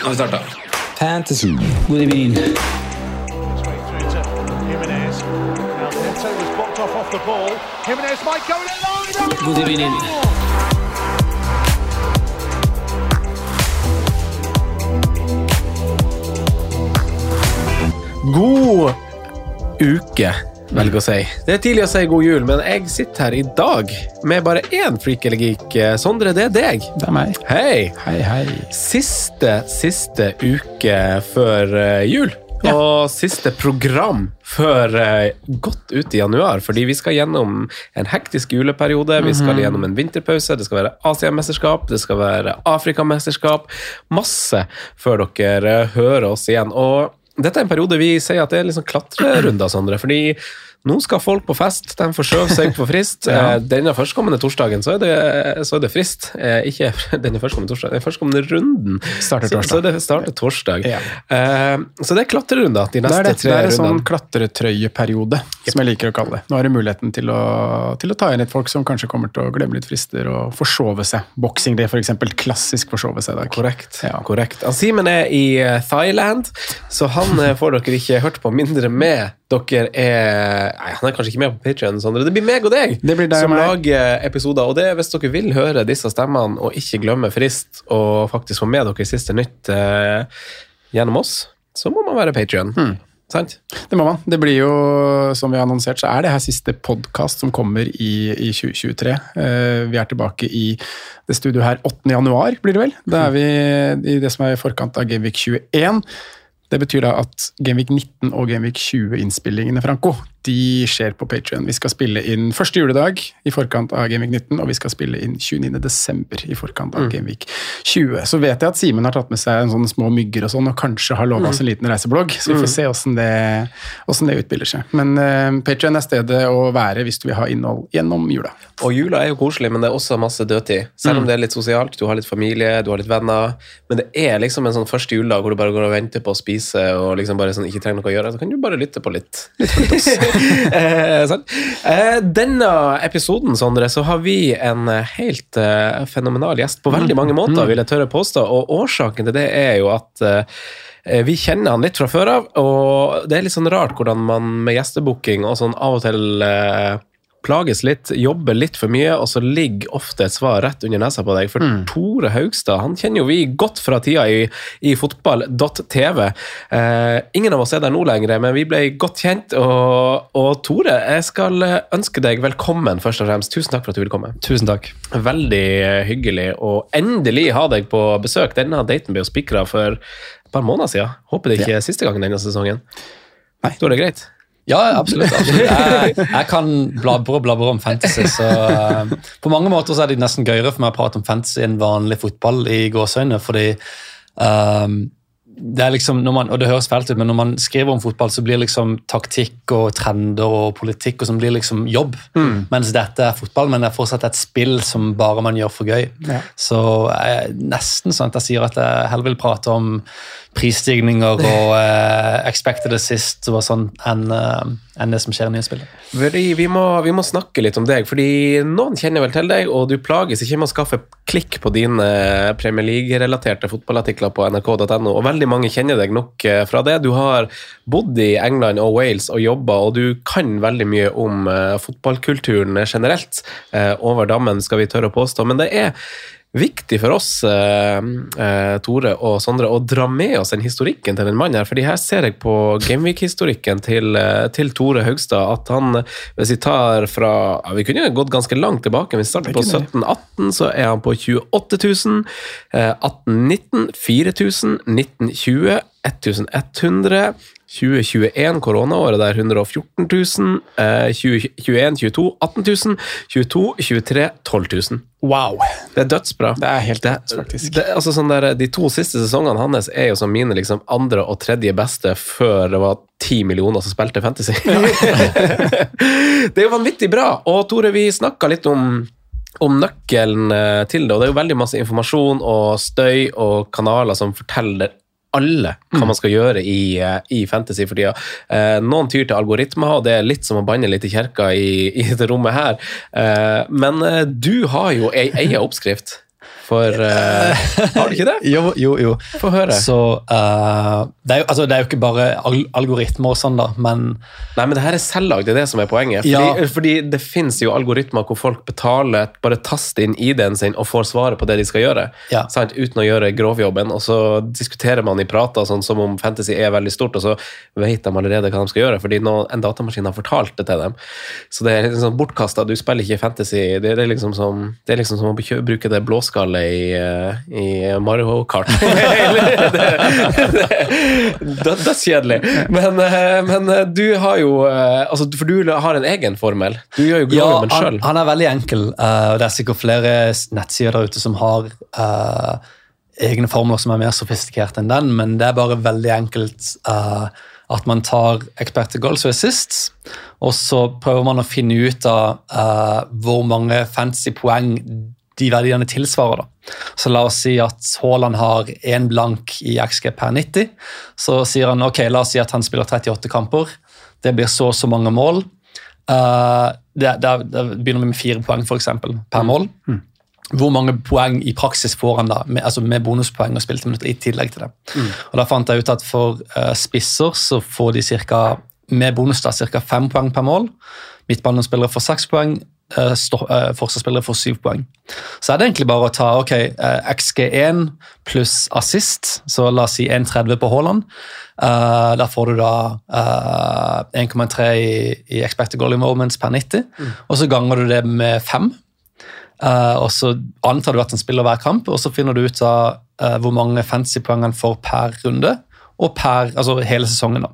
Nå har vi starta. Fantasy. God evening. God evening. God uke, velger å si. Det er tidlig å si god jul, men jeg sitter her i dag med bare én freak eller geek. Sondre, det er deg. Det er meg. Hei! Hei, hei. Siste, siste uke før jul. jul. Og siste program før eh, godt ut i januar, fordi vi skal gjennom en hektisk juleperiode. Vi skal gjennom en vinterpause, det skal være Asiamesterskap, det skal være Afrikamesterskap. Masse før dere eh, hører oss igjen. Og dette er en periode vi sier at det er liksom klatrerunder, Sondre. fordi nå skal folk på fest, de forskjøver seg på frist. Ja. Eh, Denne førstkommende torsdagen så er det, så er det frist. Eh, Ikke denne førstkommende torsdagen, den førstkommende runden. Starter torsdag. så det starter torsdag. Ja. Eh, så det er klatrerunder de Det neste er, det, tre det er en sånn rundene. klatretrøyeperiode, som jeg liker å kalle det. Nå er det muligheten til å, til å ta inn litt folk som kanskje kommer til å glemme litt frister og forsove seg. Boxing Day, for eksempel. Klassisk forsove seg-dag. Korrekt. Ja. korrekt. Simen er i Thailand, så han får dere ikke hørt på mindre med. Dere er Nei, han er kanskje ikke med på Patreon, Sondre. Det blir meg og deg deg som meg. lager episoder. Og det er hvis dere vil høre disse stemmene og ikke glemme frist, og faktisk få med dere siste nytt eh, gjennom oss, så må man være Patrion. Hmm. Sant? Det må man. Det blir jo, som vi har annonsert, så er det her siste podkast som kommer i, i 2023. Uh, vi er tilbake i det studioet her 8. januar, blir det vel. Da er vi i det som er i forkant av Gameweek 21. Det betyr da at Genvik 19 og Genvik 20-innspillingene, Franco, de skjer på Patrion. Vi skal spille inn første juledag i forkant av Gameweek 19, og vi skal spille inn 29. desember i forkant av Gameweek 20. Så vet jeg at Simen har tatt med seg en sånne små mygger og sånn, og kanskje har lova oss en liten reiseblogg, så vi får se åssen det, det utspiller seg. Men uh, Patrion er stedet å være hvis du vil ha innhold gjennom jula. Og jula er jo koselig, men det er også masse dødtid. Selv om det er litt sosialt, du har litt familie, du har litt venner. Men det er liksom en sånn første juledag hvor du bare går og venter på å spise og liksom bare sånn, ikke trenger noe å gjøre. Så kan du bare lytte på litt. Litt. eh, eh, denne episoden, Sondre, så har vi en helt eh, fenomenal gjest på veldig mange måter, vil jeg tørre påstå. Og årsaken til det er jo at eh, vi kjenner han litt fra før av, og det er litt sånn rart hvordan man med gjestebooking og sånn av og til plages litt, jobber litt for mye, og så ligger ofte et svar rett under nesa på deg. For Tore Haugstad han kjenner jo vi godt fra tida i, i fotball.tv. Eh, ingen av oss er der nå lenger, men vi ble godt kjent. Og, og Tore, jeg skal ønske deg velkommen, først og fremst. Tusen takk for at du ville komme. Tusen takk. Veldig hyggelig å endelig ha deg på besøk. Denne daten ble jo spikra for et par måneder siden. Håper det ikke er siste gangen denne sesongen. Nei. Da er det greit. Ja, absolutt. absolutt. Jeg, jeg kan blabre og blabre om fantasy, så uh, på mange måter så er det nesten gøyere for meg å prate om fantasy enn vanlig fotball i gåseøyne, fordi um, det er liksom, man, og det høres fælt ut, men når man skriver om fotball, så blir liksom taktikk og trender og politikk og som blir liksom jobb. Mens dette er fotball, men det er fortsatt et spill som bare man gjør for gøy. Ja. Så jeg er nesten sånn at jeg sier at jeg heller vil prate om prisstigninger og uh, expected assist og sånn enn eh, enn det som skjer i nye spillet. Vi må, vi må snakke litt om deg, fordi noen kjenner vel til deg, og du plages ikke med å skaffe klikk på dine Premier League-relaterte fotballartikler på nrk.no, og veldig mange kjenner deg nok eh, fra det. Du har bodd i England og Wales og jobba, og du kan veldig mye om eh, fotballkulturen generelt. eh, over dammen, skal vi tørre å påstå. Men det er viktig for oss, eh, eh, Tore og Sondre, å dra med oss den historikken til den mannen her. fordi her ser jeg på Gameweek-historikken til, eh, til Tore Haugstad at han, hvis vi tar fra ja, Vi kunne gått ganske langt tilbake. Vi starter på 1718, så er han på 28 000. Eh, 1819 4000. 1920 1100. 2021, koronaåret, der 114 000. Eh, 2021, 22 18 000. 22, 23 12 000. Wow. Det er dødsbra. Det er helt Det, faktisk. det, altså sånn der, de to siste sesongene hans er jo som mine liksom, andre og tredje beste før det var ti millioner som spilte Fantasy. det er jo vanvittig bra. Og Tore, vi snakka litt om om nøkkelen eh, til det, og det er jo veldig masse informasjon og støy og kanaler som forteller alle hva man skal gjøre i, eh, i fantasy for tida. Eh, noen tyr til algoritmer, og det er litt som å banne litt i kjerka i, i dette rommet her. Eh, men eh, du har jo ei eia oppskrift for uh, Har du ikke det? Jo, jo, jo. Få høre. Så uh, det, er jo, altså, det er jo ikke bare algoritmer og sånn, da, men Nei, men det her er selvlagd, det er det som er poenget. Fordi, Ja. fordi det finnes jo algoritmer hvor folk betaler, bare taster inn ID-en sin og får svaret på det de skal gjøre, Ja. sant? uten å gjøre grovjobben. Og så diskuterer man i prater sånn som om fantasy er veldig stort, og så vet de allerede hva de skal gjøre, fordi nå, en datamaskin har fortalt det til dem. Så det er liksom bortkasta. Du spiller ikke fantasy. Det er liksom som, det er liksom som å bruke det blåskallet i, uh, i Mario Kart. Det, det, det, Dødskjedelig. Men, uh, men uh, du har jo eh, altså, For du har en egen formel. Du gjør jo Ja, grovjobben han, sjøl. han er veldig enkel, eh, og det er sikkert flere nettsider der ute som har eh, egne formler som er mer sofistikerte enn den, men det er bare veldig enkelt eh, at man tar expected goals og assists, og så prøver man å finne ut av uh, hvor mange fancy poeng de verdiene tilsvarer. da. Så la oss si at Haaland har én blank i XG per 90. Så sier han ok, la oss si at han spiller 38 kamper. Det blir så og så mange mål. Uh, det, det, det begynner med fire poeng for eksempel, per mål. Hvor mange poeng i praksis får han da, med, altså med bonuspoeng og spilte minutter i tillegg til det. Og Da fant jeg ut at for uh, spisser så får de cirka, med bonus da, ca. fem poeng per mål. Midtbanespillere får seks poeng, forsvarsspillere får syv poeng. Så er det egentlig bare å ta ok, eh, XG1 pluss assist, så la oss si 1,30 på Haaland. Uh, der får du da uh, 1,3 i, i expected goal involvements per 90, og så ganger du det med fem. Uh, og så antar du at han spiller hver kamp, og så finner du ut av eh, hvor mange fancy-poeng han får per runde. Og per, altså hele sesongen. da.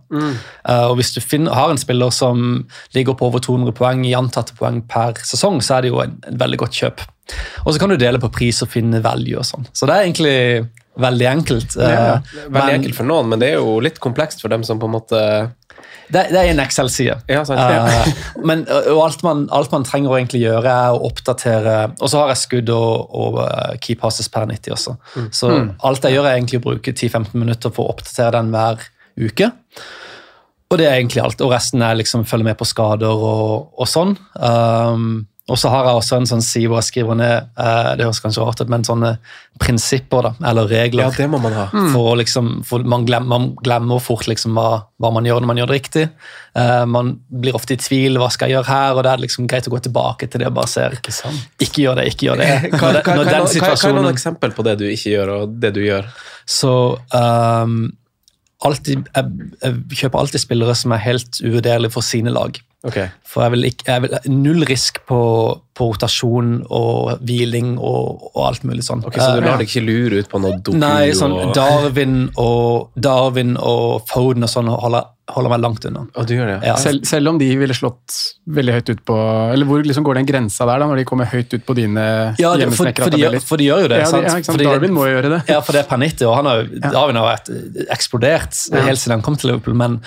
Eh, og Hvis du finner, har en spiller som ligger på over 200 poeng i antatte poeng per sesong, så er det jo en, en veldig godt kjøp. Og så kan du dele på pris og finne value og sånn. Så det er egentlig veldig enkelt. Ja, Eh, veldig men enkelt for noen, men det er jo litt komplekst for dem som på en måte det, det er en Excel-side. Ja. Eh, men og alt, man, alt man trenger å egentlig gjøre, er å oppdatere Og så har jeg skudd og, og eh, key passes per 90 også. Så alt jeg gjør, er egentlig å bruke 10-15 minutter for å oppdatere den hver uke. Og det er egentlig alt. Og resten er liksom følge med på skader og, og sånn. Um, og så har jeg også en sånn side hvor jeg skriver ned eh, det høres kanskje rart ut, men sånne prinsipper da, eller regler. Ja, det må man ha. For, liksom, for man, glemmer, man glemmer fort liksom hva, hva man gjør når man gjør det riktig. Eh, man blir ofte i tvil hva skal jeg gjøre her, og det er liksom greit å gå tilbake til det og bare se. Ikke, gjør det, ikke gjør det. Når, når den hva er noen eksempel på det du ikke gjør, og det du gjør? Så Um, alltid, jeg, jeg kjøper alltid spillere som er helt uvurderlige for sine lag. Ok. For jeg vil, ikke, jeg vil null risk på, på rotasjon og hviling og, og alt mulig sånn. Ok, Så du Eh, lar deg ikke lure ut på noe doku? Nei, sånn og... Darwin og, Darwin og Foden og sånn holder, holder meg langt unna. Og du gjør det, ja. Ja. Selv, selv om de ville slått veldig høyt ut på Eller hvor liksom går den grensa der, da, når de kommer høyt ut på dine Ja, for, hjemmesnekra for, tabeller? for de gjør jo det. Ja, sant? ja, sant? Fordi- Darwin må jo gjøre det. Ja, for det er Panitti, og han har, Darwin har vært eksplodert helt siden han kom til Liverpool. Men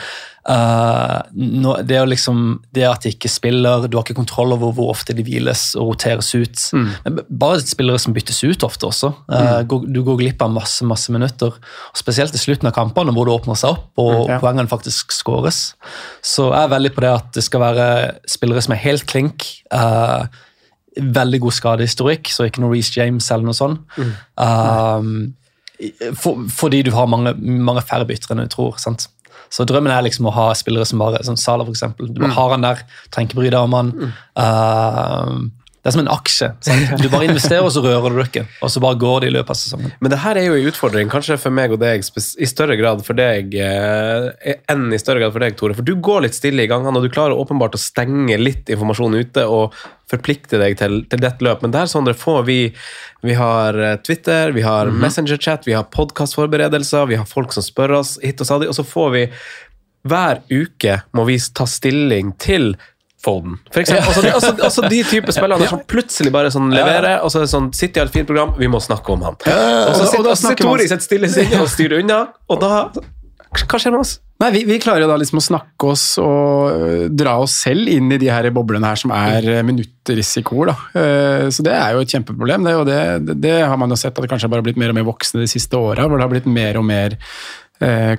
eh, nå, det, liksom, det at de ikke spiller, du har ikke kontroll over hvor ofte de hviles og roteres ut. Mm. Bare spillere som byttes ut ofte også. Uh, mm. Du går glipp av masse masse minutter. Og spesielt i slutten av kampene, hvor det åpner seg opp og Mm, ja. poengene faktisk skåres. Så jeg er veldig på det at det skal være spillere som er helt klink. Uh, veldig god skadehistorikk, så ikke noe Reece James eller noe sånt. Um, for, fordi du har mange, mange færre bytter enn du tror. sant? Så drømmen er liksom å ha spillere som bare, som Sala, eksempel. Du bare har han der, trenger ikke bry deg om han. Um, det er som en aksje. Sant? Du bare investerer, og så rører du ikke. Og så bare går det i løpet av sesongen. Men det her er jo en utfordring, kanskje for meg og deg, i større grad for deg eh, enn i større grad for deg, Tore. For du går litt stille i gangene, og du klarer åpenbart å stenge litt informasjon ute og forplikte deg til, til dette løp. Men der, Sondre, får vi Vi har eh, Twitter, vi har Messenger-chat, vi har podkastforberedelser, vi har folk som spør oss hit og stadig, og så får vi hver uke må vi ta stilling til Foden. For eksempel, altså, de, altså, altså de type spillerne som plutselig bare sånn leverer, og så er det sånn City har et fint program, vi må snakke om han. Og så sitter, sitter Tori i sitt stille sinn og styrer unna, og da Hva skjer med oss? Nei, vi, vi klarer jo da liksom å snakke oss og øh, dra oss selv inn i de her boblene her som er øh, minuttrisikoer. da. Eh, Så det er jo et kjempeproblem. Det, og det, det, det har man jo sett at det kanskje har bare blitt mer og mer voksne de siste åra, hvor det har blitt mer og mer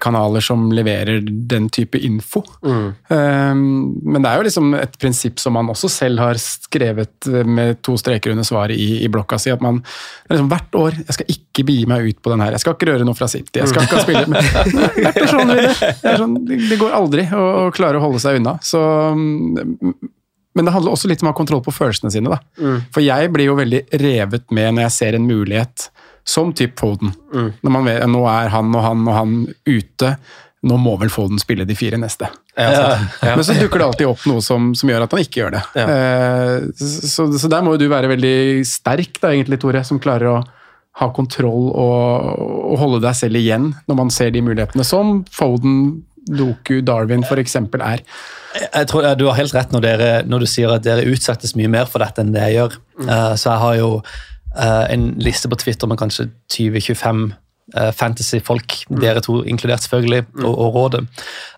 kanaler som leverer den type info. Eh, Men det er jo liksom et prinsipp som man også selv har skrevet eh, med to streker under svaret i, i blokka si, at man liksom hvert år Jeg skal ikke begi meg ut på den her. Jeg skal ikke røre noe fra City. Jeg skal ikke spille men, Det er sånn det. Er sånn, det, går aldri å, å klare å holde seg unna. Så mm, men det handler også litt om å ha kontroll på følelsene sine. da. For jeg blir jo veldig revet med når jeg ser en mulighet som typ Foden. Når man vet, Nå er han og han og han ute. Nå må vel Foden spille de fire neste. Men så dukker det alltid opp noe som, som gjør at han ikke gjør det. Eh, så, så der må jo du være veldig sterk, da, egentlig, Tore, som klarer å ha kontroll og, og holde deg selv igjen når man ser de mulighetene, som Foden, Doku, Darwin f.eks. er. Jeg tror ja, Du har helt rett når, dere, når du sier at dere utsettes mye mer for dette enn det jeg gjør. Eh, så jeg har jo en liste på Twitter med kanskje 20-25 uh, fantasy-folk, dere to inkludert selvfølgelig, og, og rådet.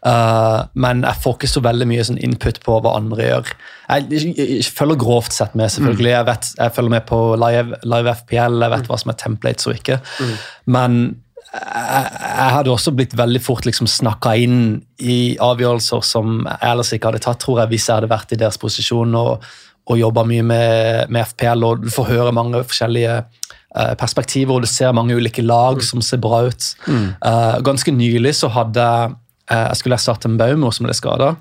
Uh, men jeg får ikke så veldig mye sånn input på hva andre gjør. Jeg, jeg, jeg følger grovt sett med, selvfølgelig. Jeg, vet, jeg følger med på live, live FPL, jeg vet hva som er templates og ikke. Men jeg, jeg hadde også blitt veldig fort liksom snakka inn i avgjørelser som jeg ellers ikke hadde tatt, tror jeg, hvis jeg hadde vært i deres posisjon og, og jobber mye med, med FPL. og Du får høre mange forskjellige uh, perspektiver, og du ser mange ulike lag som ser bra ut. Eh, ganske nylig så hadde jeg eh, skulle erstatte en Baumo som ble skada.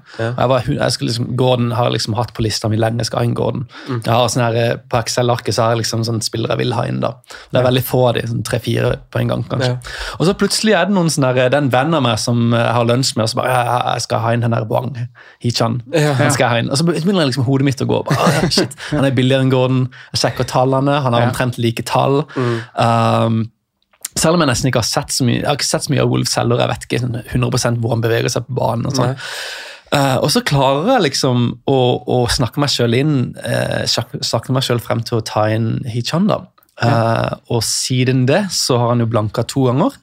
Liksom, Gordon har jeg liksom hatt på lista mi lenge. jeg skal ha inn Gordon. Jeg har sånn her, eh, På Excel-arket så har jeg liksom sånn spillere jeg vil ha inn. da. Det er veldig få av de, sånn tre-fire på en gang, kanskje. Og så plutselig er det noen sånne her, det er en venn av meg som jeg har lunsj med, og så bare jeg, jeg skal ha inn den der Wang Hichan. Den skal jeg ha inn. Og så begynner liksom hodet mitt å gå. Bare, shit, Han er billigere enn Gordon. Jeg sjekker tallene. Han har omtrent like tall. Um, selv om jeg nesten ikke har sett så mye Jeg har ikke sett så mye av Wolves heller. Jeg vet ikke sånn 100 hvor han beveger seg på banen. og sånn. Eh, og så klarer jeg liksom å, å snakke meg sjøl inn uh, snakke meg selv frem til å ta inn Hichan. da. Eh, og siden det så har han jo blanka to ganger.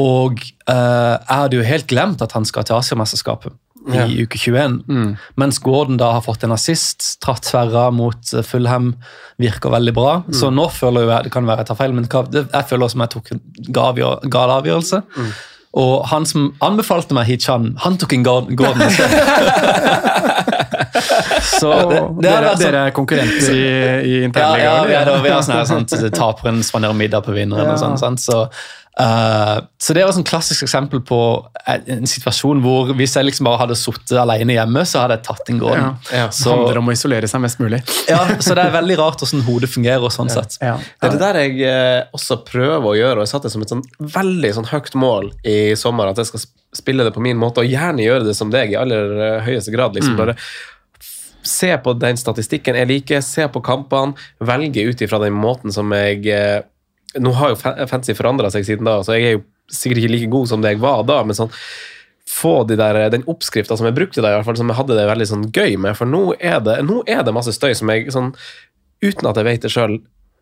Og eh, jeg hadde jo helt glemt at han skal til Asiamesterskapet i Ja. uke 21. Mens Gordon da har fått en assist, tratt tverra mot eh, Fulham, virker veldig bra. Så nå føler jeg, det kan være jeg tar feil, men det det- jeg føler som jeg tok en gal avgjørelse. Mm. Og han som anbefalte meg Hichan, han tok en Gordon. Så det, det dere, sånn- dere er konkurrenter i, i ja, internligaen? ja, vi, ja, eller? ja, vi har sånn sånn, taperen spanderer middag på vinneren. Ja. og sånn? Så, eh, så det var et sånn klassisk eksempel på en, situasjon hvor hvis jeg liksom bare hadde sittet alene hjemme, så hadde jeg tatt inn gården. Ja. Så, Det handler om å isolere seg mest mulig. ja, så det er veldig rart hvordan hodet fungerer. sånn sett. Ja. Det er det der jeg eh, også prøver å gjøre, og jeg satte det som et sånn veldig sånn høyt mål i sommer, at jeg skal spille det på min måte, og gjerne gjøre det som deg i aller eh, høyeste grad. liksom bare f- Se på den statistikken jeg liker, se på kampene, velge ut ifra den måten som jeg eh, Nå har jo fancy forandra seg siden da, så jeg er jo sikkert ikke like god som det jeg var da, men sånn få de der, den oppskrifta som jeg brukte da, i hvert fall, som jeg hadde det veldig sånn gøy med. For nå er det, nå er det masse støy som jeg sånn, uten at jeg vet det sjøl,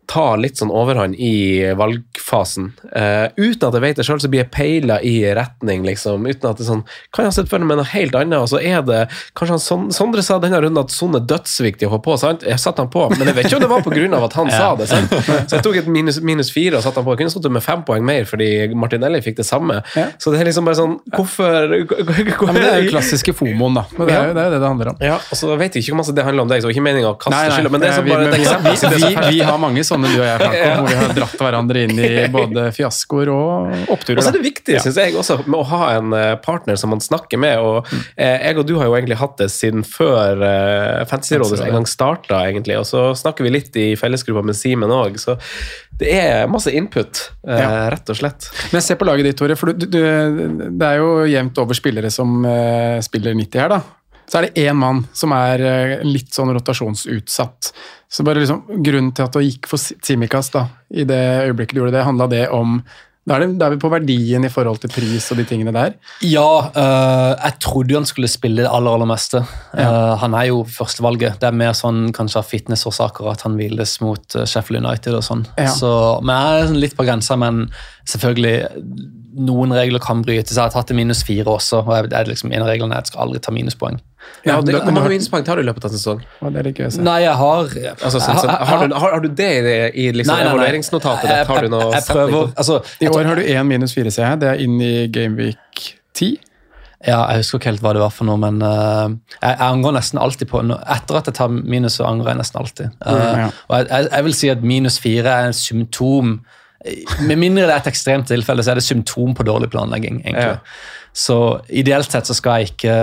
tar litt sånn overhånd i valgfasen. Uh, uten at jeg vet det sjøl, så blir jeg peila i retning, liksom. Uten at det er sånn Kan jeg ha sett for meg noe helt annet? Og så er det Kanskje han Sondre sa denne runden at Son er dødsviktig å få på, sant? Jeg satte han på, men jeg vet ikke om det var av at han sa det. sant? Så jeg tok et minus, minus fire og satte han på. Jeg kunne sittet med fem poeng mer fordi Martinelli fikk det samme. Ja. Så det er liksom bare sånn Hvorfor Ja, men det er jo klassiske fomoen, da. Men det er jo det, er det det handler om. Ja, og så vet jeg ikke hvor masse det handler om deg, så det er ikke meninga å kaste skylda, men det er sånn vi, bare et eksempel. vi, vi, vi har mange sånne sånne du og jeg, Franco, hvor vi har dratt hverandre inn i både fiaskoer og oppturer. Og så er det viktig, Ja. synes jeg også, med å ha en eh, partner som man snakker med. og eh, Jeg og du har jo egentlig hatt det siden før eh, Fantasyrådet en gang starta, egentlig. Og så snakker vi litt i fellesgruppa med Simen òg, så det er masse input, eh, Ja. rett og slett. Men se på laget ditt, Tore. For du, du, det er jo jevnt over spillere som eh, spiller 90 her, da. Så er det én mann som er eh, litt sånn rotasjonsutsatt. Så bare liksom, Grunnen til at du gikk for Tsimikas da, i det øyeblikket du gjorde det, handla det om da er, det, da er vi på verdien i forhold til pris og de tingene der. Ja, øh, jeg trodde jo han skulle spille det aller, aller meste. Øh, han er jo førstevalget. Det er mer sånn kanskje av fitnessårsaker at han hviles mot Sheffield United og sånn. Ja. Så, men jeg er sånn litt på grensa, men selvfølgelig noen regler kan brytes. Jeg har tatt det minus fire også, og jeg, det er liksom, en av reglene er at jeg skal aldri ta minuspoeng. Ja, det, Hvor mange minuspoeng tar du i løpet av en sesong? Og det er jeg å. Nei, jeg har Altså, sånn, jeg sånn, har, du, har, har du det i, i liksom, Nei, nei, nei. evalueringsnotatet? ditt? Har du noe jeg, jeg, jeg prøver, altså, I jeg år har du én minus fire, ser jeg. Det er inn i Gameweek 10. Ja, jeg husker ikke helt hva det var for noe, men uh, jeg, jeg angrer nesten alltid på no- Etter at jeg tar minus, så angrer jeg nesten alltid. Uh, Mm, ja. Og jeg, jeg, jeg vil si at minus fire er en symptom Med mindre det er et ekstremt tilfelle, så er det symptom på dårlig planlegging. egentlig. Ja. Så ideelt sett så skal jeg ikke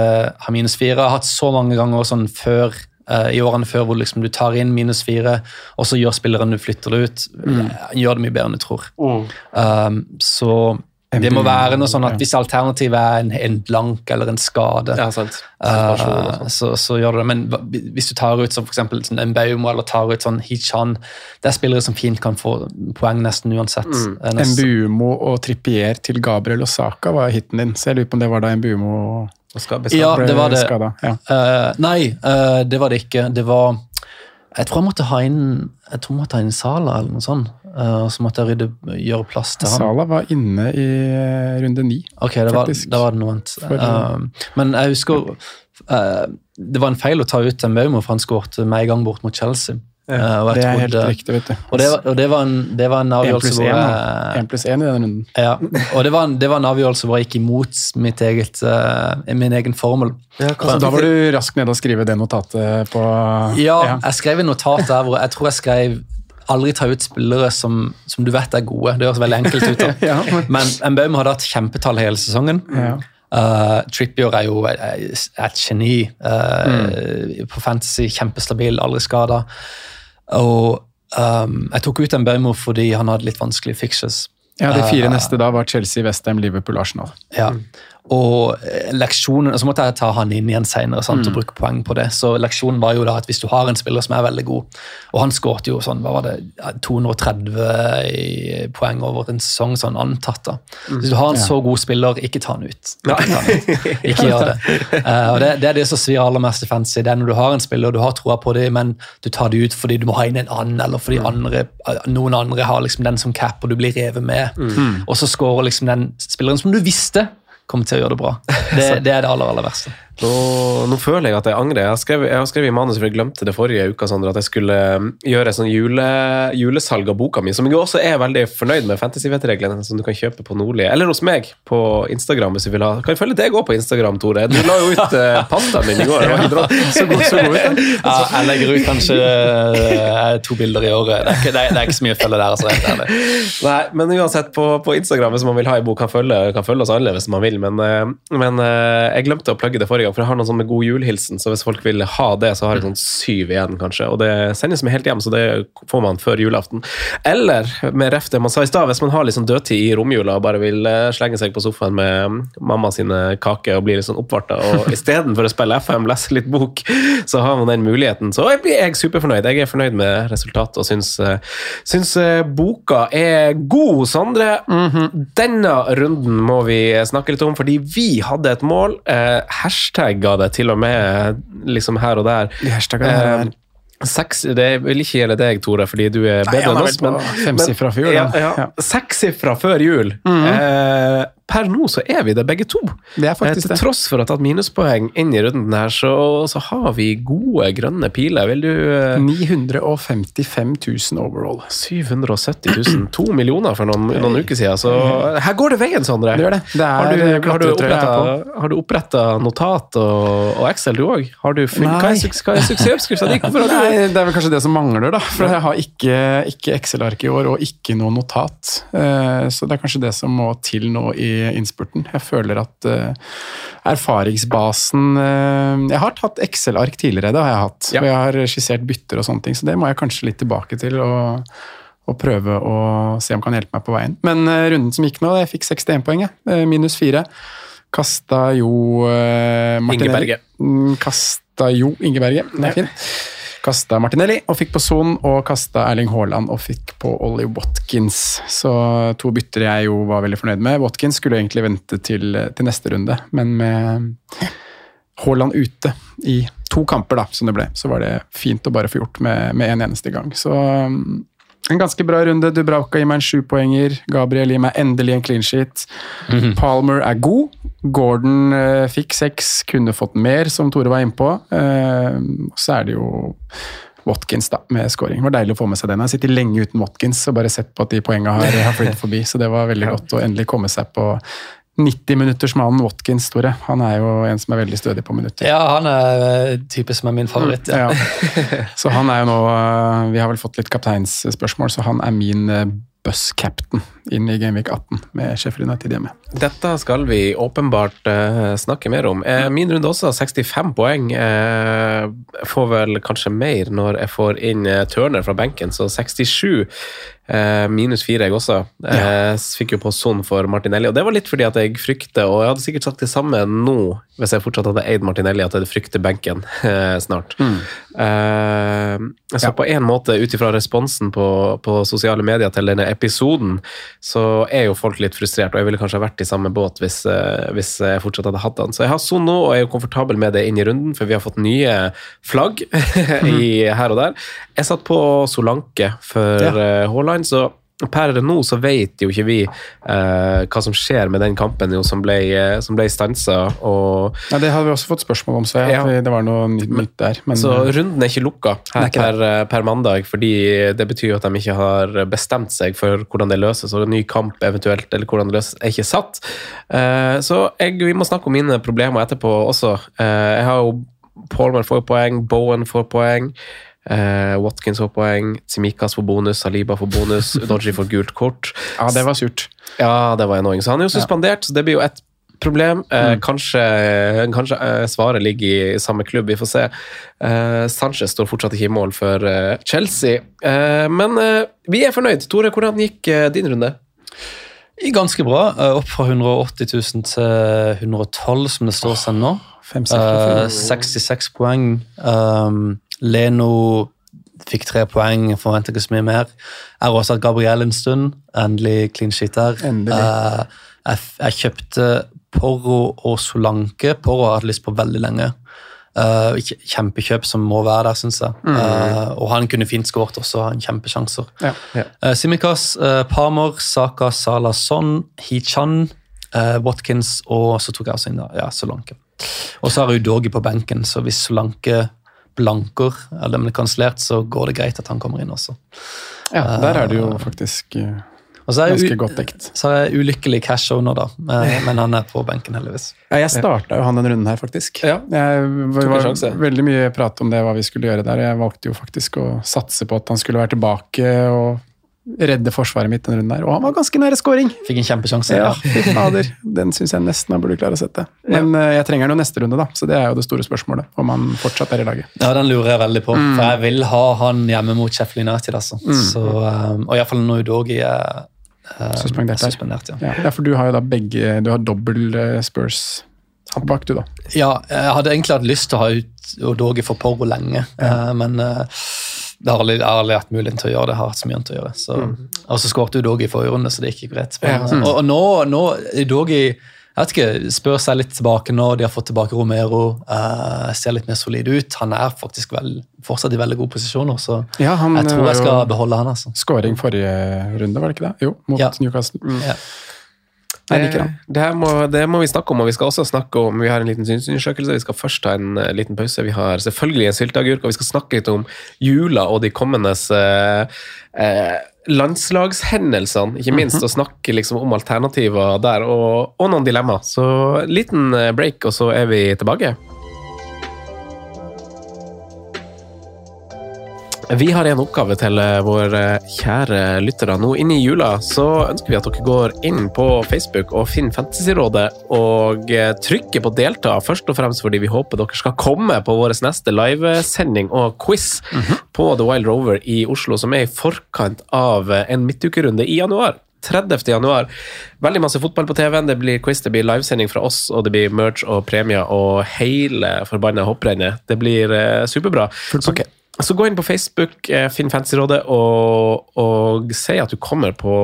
ha minus fire. Jeg har hatt så mange ganger sånn før eh, i årene før hvor liksom du tar inn minus fire, og så gjør spilleren du flytter det ut, Mm. gjør det mye bedre enn du tror. Um, så det må være noe sånn at hvis alternativet er en, en blank eller en skade, Ja, sånn. så, så gjør du det. Men hvis du tar ut som for sånn en Baumo eller tar ut sånn Hichan, det er spillere som fint kan få poeng nesten uansett. Mm. Eh, Mbumo og Trippier til Gabriel Osaka var hiten din. Så jeg lurer på om det var da Mbumo Og skal Ja, ble det skada. Ja. Uh, nei, uh, det var det ikke. Det var Jeg tror jeg måtte ha inn jeg tror jeg måtte ha inn Sala eller noe sånt. Eh, og så måtte jeg rydde, gjøre plass til han. Sala var inne i eh, runde ni. Ok, det var, da var det noe annet. Um, men jeg husker uh, det var en feil å ta ut en Baumo, for han skåret med en gang bort mot Chelsea. Ja, Det er helt trodde- riktig, vet du. Og det, var, og det var en, det var en avgjørelse pluss hvor én, jeg. Pluss én i den runden. ja, og det var, en, det var en avgjørelse hvor jeg gikk imot mitt eget, uh, min egen formel. Altså, da var du rask nede og skrive det notatet på Ja, jeg skrev et notat der hvor jeg tror jeg skrev aldri ta ut spillere som, som du vet er gode. Det høres veldig enkelt ut. da. Ja, men- Men Mbaume hadde hatt kjempetall hele sesongen. Ja. Uh, Trippier er jo et, et geni uh, på fantasy. Kjempestabil, aldri skada. Og um, jeg tok ut Mbaumo fordi han hadde litt vanskelige fixes. Ja, De fire uh, neste da var Chelsea, Westham, Liverpool, Arsenal. Ja. Og eh, leksjonen, så måtte jeg ta han inn igjen senere sant, og bruke poeng på det. Så leksjonen var jo da at hvis du har en spiller som er veldig god, og han skåret jo sånn, hva var det, 230 poeng over en sesong, sånn antatt da. Mm. Hvis du har en så god spiller, ikke ta han ut. Ikke, ta han ut. ikke gjør det. Uh, og det, det er det som svir aller mest i fantasy. Det er når du har en spiller, og du har troa på det, men du tar det ut fordi du må ha inn en annen, eller fordi andre, noen andre har liksom den som cap, og du blir revet med. Og så skårer liksom den spilleren som du visste kommer til å gjøre det bra. Det, det er det aller, aller verste. Nå, nå føler jeg at jeg angrer. Jeg har skrevet, jeg har skrevet i manus, for jeg glemte det forrige uka, Sandra, at jeg skulle um, gjøre sånn jule, julesalg av boka mi, som jeg også er veldig fornøyd med, fantasyvettreglene, som du kan kjøpe på Nordli, eller hos meg på Instagram, hvis du vil ha. Kan jeg følge deg òg på Instagram, Tore? Du la jo ut uh, pastaen din i går. Så god, så god ut. Ja, jeg legger ut kanskje eh, to bilder i året. Det er ikke, det er, det er ikke så mye å følge der. altså. Nei, men uansett, på, på Instagram, hvis man vil ha en bok, kan følge, kan følge oss alle hvis man vil. Men, eh, men eh, jeg glemte å plugge det forrige gang, for jeg har noen sånn med god julehilsen. Så hvis folk vil ha det, så har jeg sånn syv igjen, kanskje. Og det sendes med helt hjem, så det får man før julaften. Eller med ref det man sa i stad, hvis man har litt sånn dødtid i romjula og bare vil eh, slenge seg på sofaen med mamma sine kaker og bli litt sånn oppvarta, og istedenfor å spille FM, lese litt bok, så har man den muligheten. Så jeg blir jeg superfornøyd. Jeg er fornøyd med resultatet og syns, eh, syns eh, boka er god, Sondre. Denne runden må vi snakke litt om, fordi vi hadde et mål. Eh, hashtagga det til og med liksom her og der. De hashtagene her er- Eh, Seks, det vil ikke gjelde deg, Tore, fordi du er bedre enn oss. Men, femsifra før jul, ja, ja. Sekssifra før jul. eh, per nå så er vi det begge to. Det er Eh, faktisk Til det. tross for å ha tatt minuspoeng inn i runden her, så, så har vi gode grønne piler. Vil du eh, 955 000 overall. 770 000, to millioner for noen, noen uker siden. Så her går det veien, Sondre. Det gjør det. Det er har du, har du oppretta, har du notat og, og Excel, du òg? Er, suks- hva er suksessoppskrifta di? Har du det er vel kanskje det som mangler, da. For jeg har ikke, ikke Excel-ark i år, og ikke noe notat. Eh, Så det er kanskje det som må til nå i innspurten. Jeg føler at uh, erfaringsbasen uh, Jeg har tatt Excel-ark tidligere, det har jeg hatt. Ja. Og jeg har skissert bytter og sånne ting, så det må jeg kanskje litt tilbake til. og og prøve å se om kan hjelpe meg på veien. Men uh, runden som gikk nå, jeg fikk 61 poeng, jeg. Minus 4. Kasta jo uh, Inge Berge. Kasta jo Inge Berge, det er fint. Kasta Martinelli og fikk på Son, og kasta Erling Haaland og fikk på Ollie Watkins. Så to bytter jeg jo var veldig fornøyd med. Watkins skulle egentlig vente til, til neste runde, men med Haaland ute i to kamper, da, som det ble, så var det fint å bare få gjort med, med en eneste gang. Så en ganske bra runde. Dubravka gir meg en sjupoenger. Gabriel gir meg endelig en clean sheet. Palmer er god. Gordon eh, fikk seks, kunne fått mer, som Tore var innpå. Eh, så er det jo Watkins da, med scoring. Det var deilig å få med seg den. Jeg har sittet lenge uten Watkins og bare sett på at de poengene har, har flyttet forbi, så det var veldig godt å endelig komme seg på 90-minuttersmannen Watkins, Tore. Han er jo en som er veldig stødig på minutter. Ja, han er typisk type som er min favoritt. Ja. Ja. Så han er jo nå øh, Vi har vel fått litt kapteinsspørsmål, så han er min øh, buss-captain inn i Gameweek 18 med Sheffield United hjemme. Dette skal vi åpenbart eh, snakke mer om. Eh, min runde også, 65 poeng. Eh, jeg får vel kanskje mer når jeg får inn eh, Turner fra benken, så 67. eh, minus fire, jeg også. Eh, fikk jo på Son for Martinelli, og det var litt fordi at jeg frykter, og jeg hadde sikkert sagt det samme nå hvis jeg fortsatt hadde eid Martinelli, at jeg frykter benken eh, snart. Mm. så på en måte, ut ifra responsen på, på sosiale medier til denne episoden, så er jo folk litt frustrert, og jeg ville kanskje vært i samme båt hvis, eh, hvis jeg fortsatt hadde hatt han. Så jeg har Son nå, og jeg er jo komfortabel med det inn i runden, for vi har fått nye flagg i, her og der. Jeg satt på Solanke for Ja. Eh, så per nå så vet jo ikke vi eh, hva som skjer med den kampen jo, som ble, eh, som ble stansa. Og, Ja, det hadde vi også fått spørsmål om, så jeg, Ja. det var noe nytt, der. Men så øh, runden er ikke lukka er her ikke per, eh, per mandag, fordi det betyr at de ikke har bestemt seg for hvordan det løses, og en ny kamp eventuelt, eller hvordan det løses, er ikke satt. Eh, så jeg, vi må snakke om mine problemer etterpå også. Eh, jeg har jo Palmer får poeng, Bowen får poeng. Eh, Watkins får poeng, Tsimikas får bonus, Saliba får bonus, Udoji får gult kort. ja, det var surt. Ja, det var annoying. Så han er jo suspendert, så det blir jo et problem. Eh, kanskje kanskje eh, svaret ligger i samme klubb, vi får se. Eh, Sanchez står fortsatt ikke i mål for eh, Chelsea. Eh, men vi er fornøyd. Tore, hvordan gikk din runde? Ganske bra. Opp fra 180 000 til 112, som det står seg nå. Fem Eh, sekser. 66 poeng. Um, Leno fikk tre poeng, forventer ikke så mye mer. Jeg har også hatt Gabriel en stund. Endelig clean sheet her. Eh, jeg, jeg kjøpte Porro og Solanke. Porro har jeg hatt lyst på veldig lenge. Uh, kjempekjøp som må være der, syns jeg. Eh, og han kunne fint skåret også, han kjempesjanser. Ja. Uh, Simikas, eh, Palmer, Saka, Salason Hichan, Watkins og så tok jeg også inn da, ja, Solanke. Og så har jeg Udogi på benken, så hvis Solanke blanker, eller blir kansellert, så går det greit at han kommer inn også. ja, der er det jo faktisk så er jeg, ganske godt dekt. så er jeg ulykkelig cash owner, da, eh, men han er på benken, heldigvis. Ja, jeg starta jo han den runden her, faktisk. Ja. Jeg, det var veldig mye prat om det, hva vi skulle gjøre der. Jeg valgte jo faktisk å satse på at han skulle være tilbake og redde forsvaret mitt den runden der. Og han var ganske nære scoring! Fikk en kjempesjanse. Ja, Ja. fader. Den syns jeg nesten han burde klare å sette. Men ja. jeg trenger den jo neste runde, da. Så det er jo det store spørsmålet. Om han fortsatt er i laget. Ja, den lurer jeg veldig på, for jeg vil ha han hjemme mot Sheffield United. Altså. Så, um, og iallfall når Udogi er um, Suspendert Er suspendert ja. Ja, ja, for du har jo da begge Du har dobbel eh, Spurs bak, du, da. Ja, jeg hadde egentlig hatt lyst til å ha ut Udogi for Porro lenge, ja. men eh, det har aldri, aldri hatt muligheten til å gjøre det. Jeg har hatt så mye annet å gjøre. Så, Og så skåret Udogi i forrige runde, så det gikk ikke greit. Ja. Mm. og, og nå, nå Udogi jeg vet ikke, spør seg litt tilbake nå, de har fått tilbake Romero. Uh, ser litt mer solid ut. Han er faktisk vel, fortsatt i veldig gode posisjoner, så Ja, han jeg tror jeg skal beholde han. altså. Skåring forrige runde, var det ikke det? Jo, mot Ja. Newcastle. Ja. Jeg liker han. Det, her må, det må vi snakke om, og vi skal også snakke om Vi har en liten synsundersøkelse. Vi skal først ta en uh, liten pause. Vi har selvfølgelig en sylteagurk, og vi skal snakke litt om jula og de kommende uh, uh, landslagshendelsene, ikke minst, og snakke liksom om alternativer der, og, og noen dilemmaer. Så liten eh, break, og så er vi tilbake. Vi har en oppgave til eh, våre kjære lyttere. Nå inn i jula så ønsker vi at dere går inn på Facebook og finner Fantasyrådet og eh, trykker på delta, først og fremst fordi vi håper dere skal komme på vår neste livesending og quiz på The Wild Rover i Oslo, som er i forkant av eh, en midtukerunde i januar. 30. januar. Veldig masse fotball på TV-en. Det blir quiz, det blir livesending fra oss, og det blir merch og premier og hele forbanna hopprennet. Det blir eh, superbra. Så, så gå inn på Facebook, eh, finn Fancyrådet, og, og si at du kommer på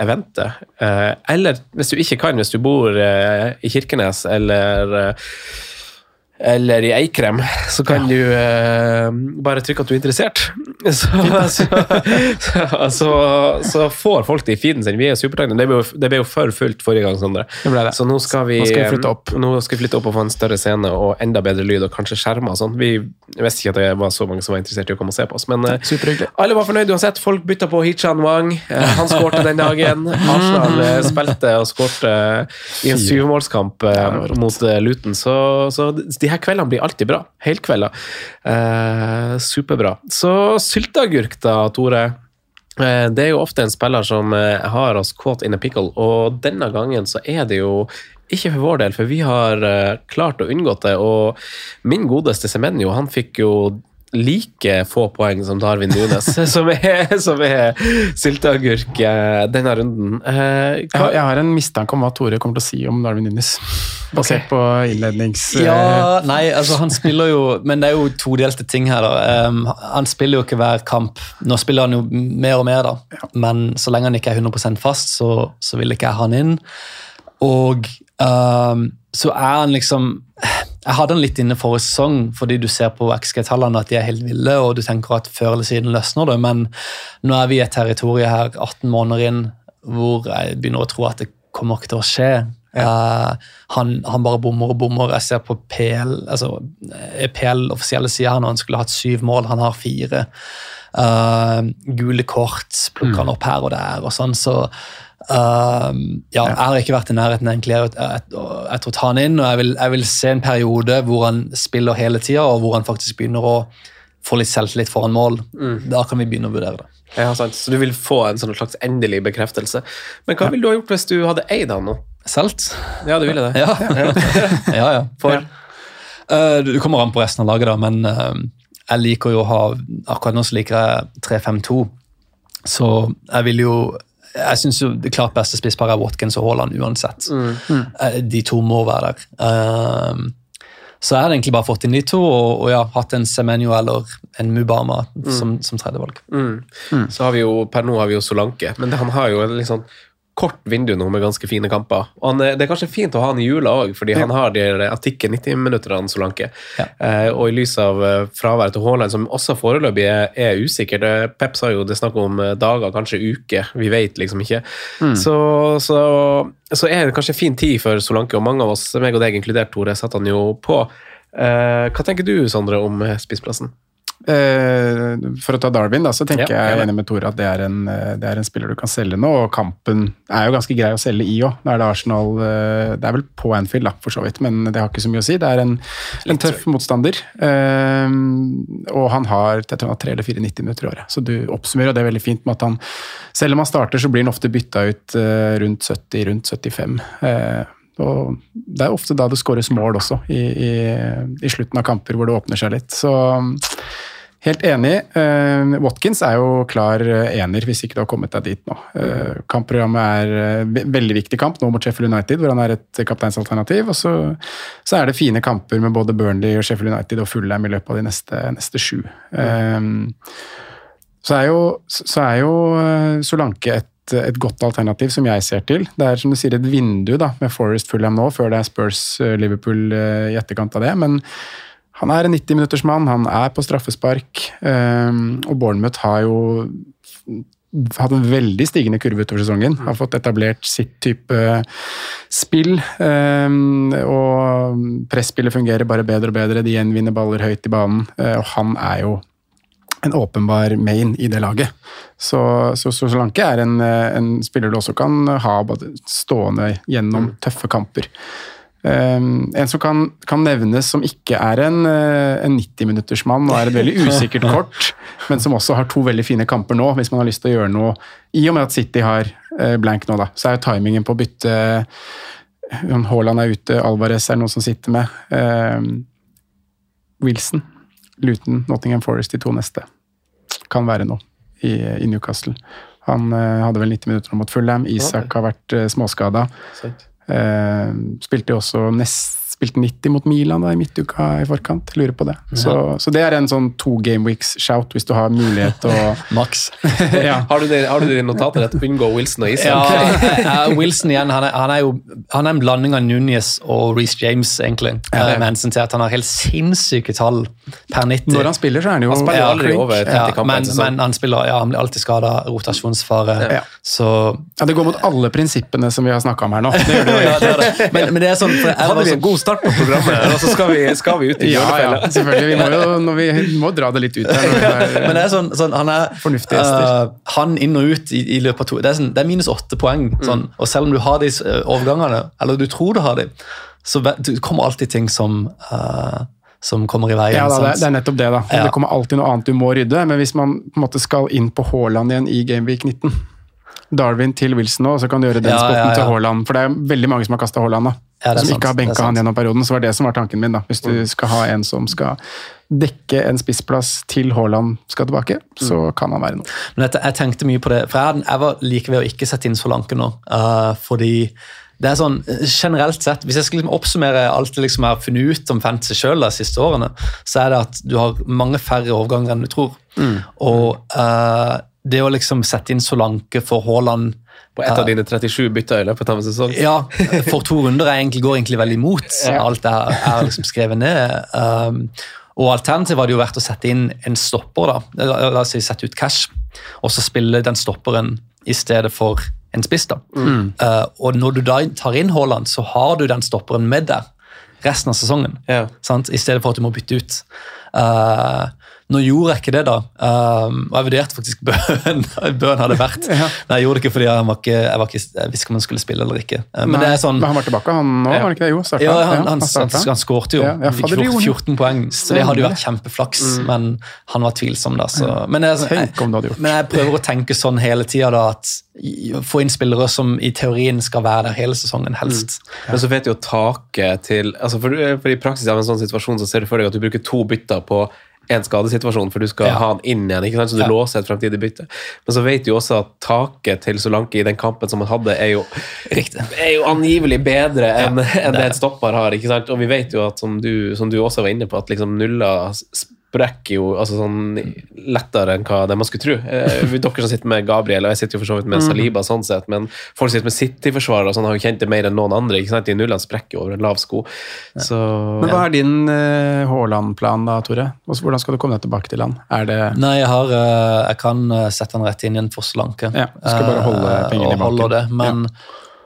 eventet. Eh, eller hvis du ikke kan, hvis du bor eh, i Kirkenes eller eller i Eikrem, så kan du eh, bare trykke at du er interessert. Så, så, så, så, får folk det i feeden sin. Vi er jo supertakknemlige. Det ble jo- Det ble jo for fullt forrige gang, Sondre. Så nå skal vi Nå skal vi flytte opp. Nå skal vi flytte opp og få en større scene og enda bedre lyd og kanskje skjermer og sånn. Vi visste ikke at det var så mange som var interessert i å komme og se på oss, men eh, alle var fornøyd uansett. Folk bytta på Hichan Wang. Eh, Han skårte den dagen. Arsenal eh, spilte og skårte i en syvmålskamp eh, mot eh, Luton. Så, så de her kveldene blir alltid bra. Helkvelder. Eh, superbra. Så sylteagurk, da, Tore. Eh, Det er jo ofte en spiller som eh, har oss caught in a pickle, og denne gangen så er det jo ikke for vår del, for vi har eh, klart å unngå det. Og min godeste Semenyo, han fikk jo like få poeng som Darwin Nunes, som er, er sylteagurk eh, denne runden. Eh, Jeg jeg har en mistanke om hva Tore kommer til å si om Darwin Nunes. Basert på innlednings... eh, Ja, nei, altså han spiller jo Men det er jo todelte ting her, da. Um, han spiller jo ikke hver kamp. Nå spiller han jo mer og mer, da. Men så lenge han ikke er 100% fast, så, så vil ikke jeg ha han inn. Og um, så er han liksom Jeg hadde han litt inne forrige sesong, fordi du ser på XG-tallene at de er helt ville, og du tenker at før eller siden løsner det, men nå er vi i et territorium her 18 måneder inn hvor jeg begynner å tro at det kommer ikke til å skje. Eh, han, han bare bommer og bommer. Jeg ser på PL, altså PL offisielle sider her når han skulle hatt syv mål, han har fire. Uh, gule kort plukker han opp her og der og sånn, så Uh, ja, jeg har ikke vært i nærheten egentlig jeg tror ta han inn, og jeg vil, jeg vil se en periode hvor han spiller hele tida, og hvor han faktisk begynner å få litt selvtillit foran mål. Da kan vi begynne å vurdere det. Ja, sant. Så du vil få en sånn slags endelig bekreftelse. Men hva ville du ha gjort hvis du hadde eid han nå? Solgt? Ja, du ville det? Ja, ja. ja. For? Uh, du kommer an på resten av laget, da, men uh, jeg liker jo å ha Akkurat nå så liker jeg 3-5-2, så jeg vil jo jeg synes jo Det klart beste spissparet er Watkins og Haaland uansett. Eh, De to må være der. Eh, så jeg hadde egentlig bare fått inn de to, og, og ja, hatt en Semenyo eller en Mubama som, som tredjevalg. Mm. Så har vi jo, per nå har vi jo Solanke, men han har jo en litt sånn kort vindu nå med ganske fine kamper. Og han, er- det er kanskje fint å ha han i jula òg, fordi han har de artikkel 90-minutterne, Solanke. Ja. Eh, og i lys av eh, fraværet til Haaland, som også foreløpig er, er usikkert eh, Pep sa jo det er snakk om eh, dager, kanskje uker, vi vet liksom ikke. Så, så, så er det kanskje fin tid for Solanke, og mange av oss, meg og deg inkludert, Tore, satte han jo på. Eh, hva tenker du, Sondre, om eh, spissplassen? Eh, for å ta Darwin, da, så tenker Ja, jeg jeg enig med Tore at det er, en, eh, det er en spiller du kan selge nå. Og kampen er jo ganske grei å selge i òg. Da er det Arsenal eh, Det er vel på Anfield, da, for så vidt, men det har ikke så mye å si. Det er en, en tøff motstander. Og han har jeg tror han har tre eller fire 90 minutter i året. Så du oppsummerer det er veldig fint med at han Selv om han starter, så blir han ofte bytta ut rundt 70, rundt 75. Og Det er ofte da det skåres mål også, i, i, i slutten av kamper hvor det åpner seg litt. Så helt enig. Uh, Watkins er jo klar eh, ener, hvis ikke du har kommet deg dit nå. Uh, kampprogrammet er uh, veldig viktig kamp nå mot Sheffield United, hvor han er et kapteinsalternativ. Og så, så er det fine kamper med både Burnley og Sheffield United og Fulham i løpet av de neste, neste sju. Så er jo, så er jo Solanke et, et godt alternativ, som jeg ser til. Det er som du sier et vindu da, med Forest Fulham nå, før det er Spurs eh, Liverpool eh, i etterkant av det. Men han er en 90-minuttersmann, han er på straffespark. eh, og Bournemouth har jo hatt en veldig stigende kurve utover sesongen. Har fått etablert sitt type spill. eh, og presspillet fungerer bare bedre og bedre. De gjenvinner baller høyt i banen. eh, og han er jo en åpenbar main i det laget. Så, Solanke er en, eh, en spiller du også kan ha både stående gjennom tøffe kamper. Um, en som kan, kan nevnes som ikke er en, eh, en 90-minuttersmann og er et veldig usikkert kort, men som også har to veldig fine kamper nå, hvis man har lyst til å gjøre noe. I og med at City har eh, blank nå, da, så er jo timingen på å bytte um, Haaland er ute, Alvarez er noen som sitter med. Um, Wilson, Luton, Nottingham Forest, de to neste. Kan være noe i, i Newcastle. Han eh, hadde vel 90 minutter mot Fulham. Isak har vært uh, småskada. Eh, spilte jo også nest, spilte 90 mot Milan da, i midtuka i forkant. Lurer på det. Så, så det er en sånn to game weeks-shout hvis du har mulighet å Max. ja. Har du det, har du det notatet ditt? Unngå Wilson og Isak? Ja, eh, Wilson igjen, han er, han er jo han er en blanding av Nunes og Reece James, egentlig. Ja. Eh, med hensyn til at han har helt sinnssyke tall per 90. Når han spiller, så er han jo Han spiller aldri over 30 ja, kamper. men, men han spiller, ja, han blir alltid skada, rotasjonsfare. Ja. Så Ja, det går mot alle prinsippene som vi har snakka om her nå. Det gjør det ja, det det. Men, men det er sånn for jeg var god start på programmet, og så skal vi, skal vi ut i Ja, ja, selvfølgelig. Vi må jo vi, vi må dra det litt ut her. er- Men det er sånn, sånn han er fornuftig gjester. eh, Han inn og ut i, i løpet av to Det er, sånn, det er minus åtte poeng. Mm. Sånn, og selv om du har de eh, overgangene, eller du tror du har de, så det kommer alltid ting som uh, som kommer i veien. Ja, da, det, er, nettopp det. da. Ja. Det kommer alltid noe annet du må rydde. Men hvis man på en måte skal inn på Haaland igjen i Gameweek 19 Darwin til Wilson nå, så kan du gjøre den Ja, spotten ja. til Haaland. For det er veldig mange som har kasta Haaland, da. Ja, som ikke har det benka han gjennom perioden. Så var det som var tanken min. da. Hvis du Mm. skal ha en som skal dekke en spissplass til Haaland skal tilbake, så Mm. kan han være noe. Men dette, jeg tenkte mye på det, for jeg, jeg var like ved å ikke sette inn Solanke nå. Uh, fordi det er sånn, generelt sett, Hvis jeg skal liksom oppsummere alt jeg liksom har funnet ut om fantasy sjøl de siste årene, så er det at du har mange færre overganger enn du tror. Og uh, det å liksom sette inn Solanke for Haaland På et av dine 37 bytter i løpet av en sesong. ja, for to runder jeg egentlig, går egentlig veldig imot alt jeg er liksom skrevet ned. Um, og Alternativet hadde jo vært å sette inn en stopper. da, La la oss si sette ut cash, og så spille den stopperen i stedet for en spiss. da. Uh, og når du da tar inn Haaland, så har du den stopperen med deg resten av sesongen. Yeah. Sant? I stedet for at du må bytte ut. Uh, nå gjorde jeg ikke det, da. Um, og jeg vurderte faktisk Bøhn. Bøhn hadde vært. Nei, jeg gjorde det ikke fordi jeg, var ikke, jeg, var ikke, jeg visste ikke om han skulle spille eller ikke. Uh, men Nei, det er sånn... men han var tilbake, han nå? Ja. Var det ikke det? Jo, starta. Ja, han, han, han, han skårte jo. Ja, ja, Fikk fader, det gjorde 14 poeng, så det hadde jo vært kjempeflaks. Men han var tvilsom, da. Så. Men, jeg, Tenk om du hadde gjort. men jeg prøver å tenke sånn hele tida, da, at få inn spillere som i teorien skal være der hele sesongen, helst. Men så vet du jo taket til altså for, for I praksis av en sånn situasjon så ser du for deg at du bruker to bytter på en skadesituasjon, for du skal Ja. ha han inn igjen, ikke sant? så du Ja. låser et fremtidig bytte. Men så vet du jo også at taket til Solanke i den kampen som han hadde, er jo, er jo angivelig bedre enn ja, det en stopper har. ikke sant? Og vi vet jo at, som du, som du også var inne på, at liksom nuller sprekker jo altså sånn lettere enn hva det man skulle tro. Eh, dere som sitter med Gabriel, og jeg sitter jo for så vidt med Saliba, sånn sett, men folk som sitter med City-forsvarere og sånn, har jo kjent det mer enn noen andre. ikke sant? De nullene sprekker over en lav sko. Så Men hva er din uh, Haaland-plan da, Tore? Hvordan skal du komme deg tilbake til han? Er det Nei, jeg, har, eh, jeg kan eh, sette han rett inn i en Solanke. Ja, du skal bare holde Eh, pengene i banken. Det, men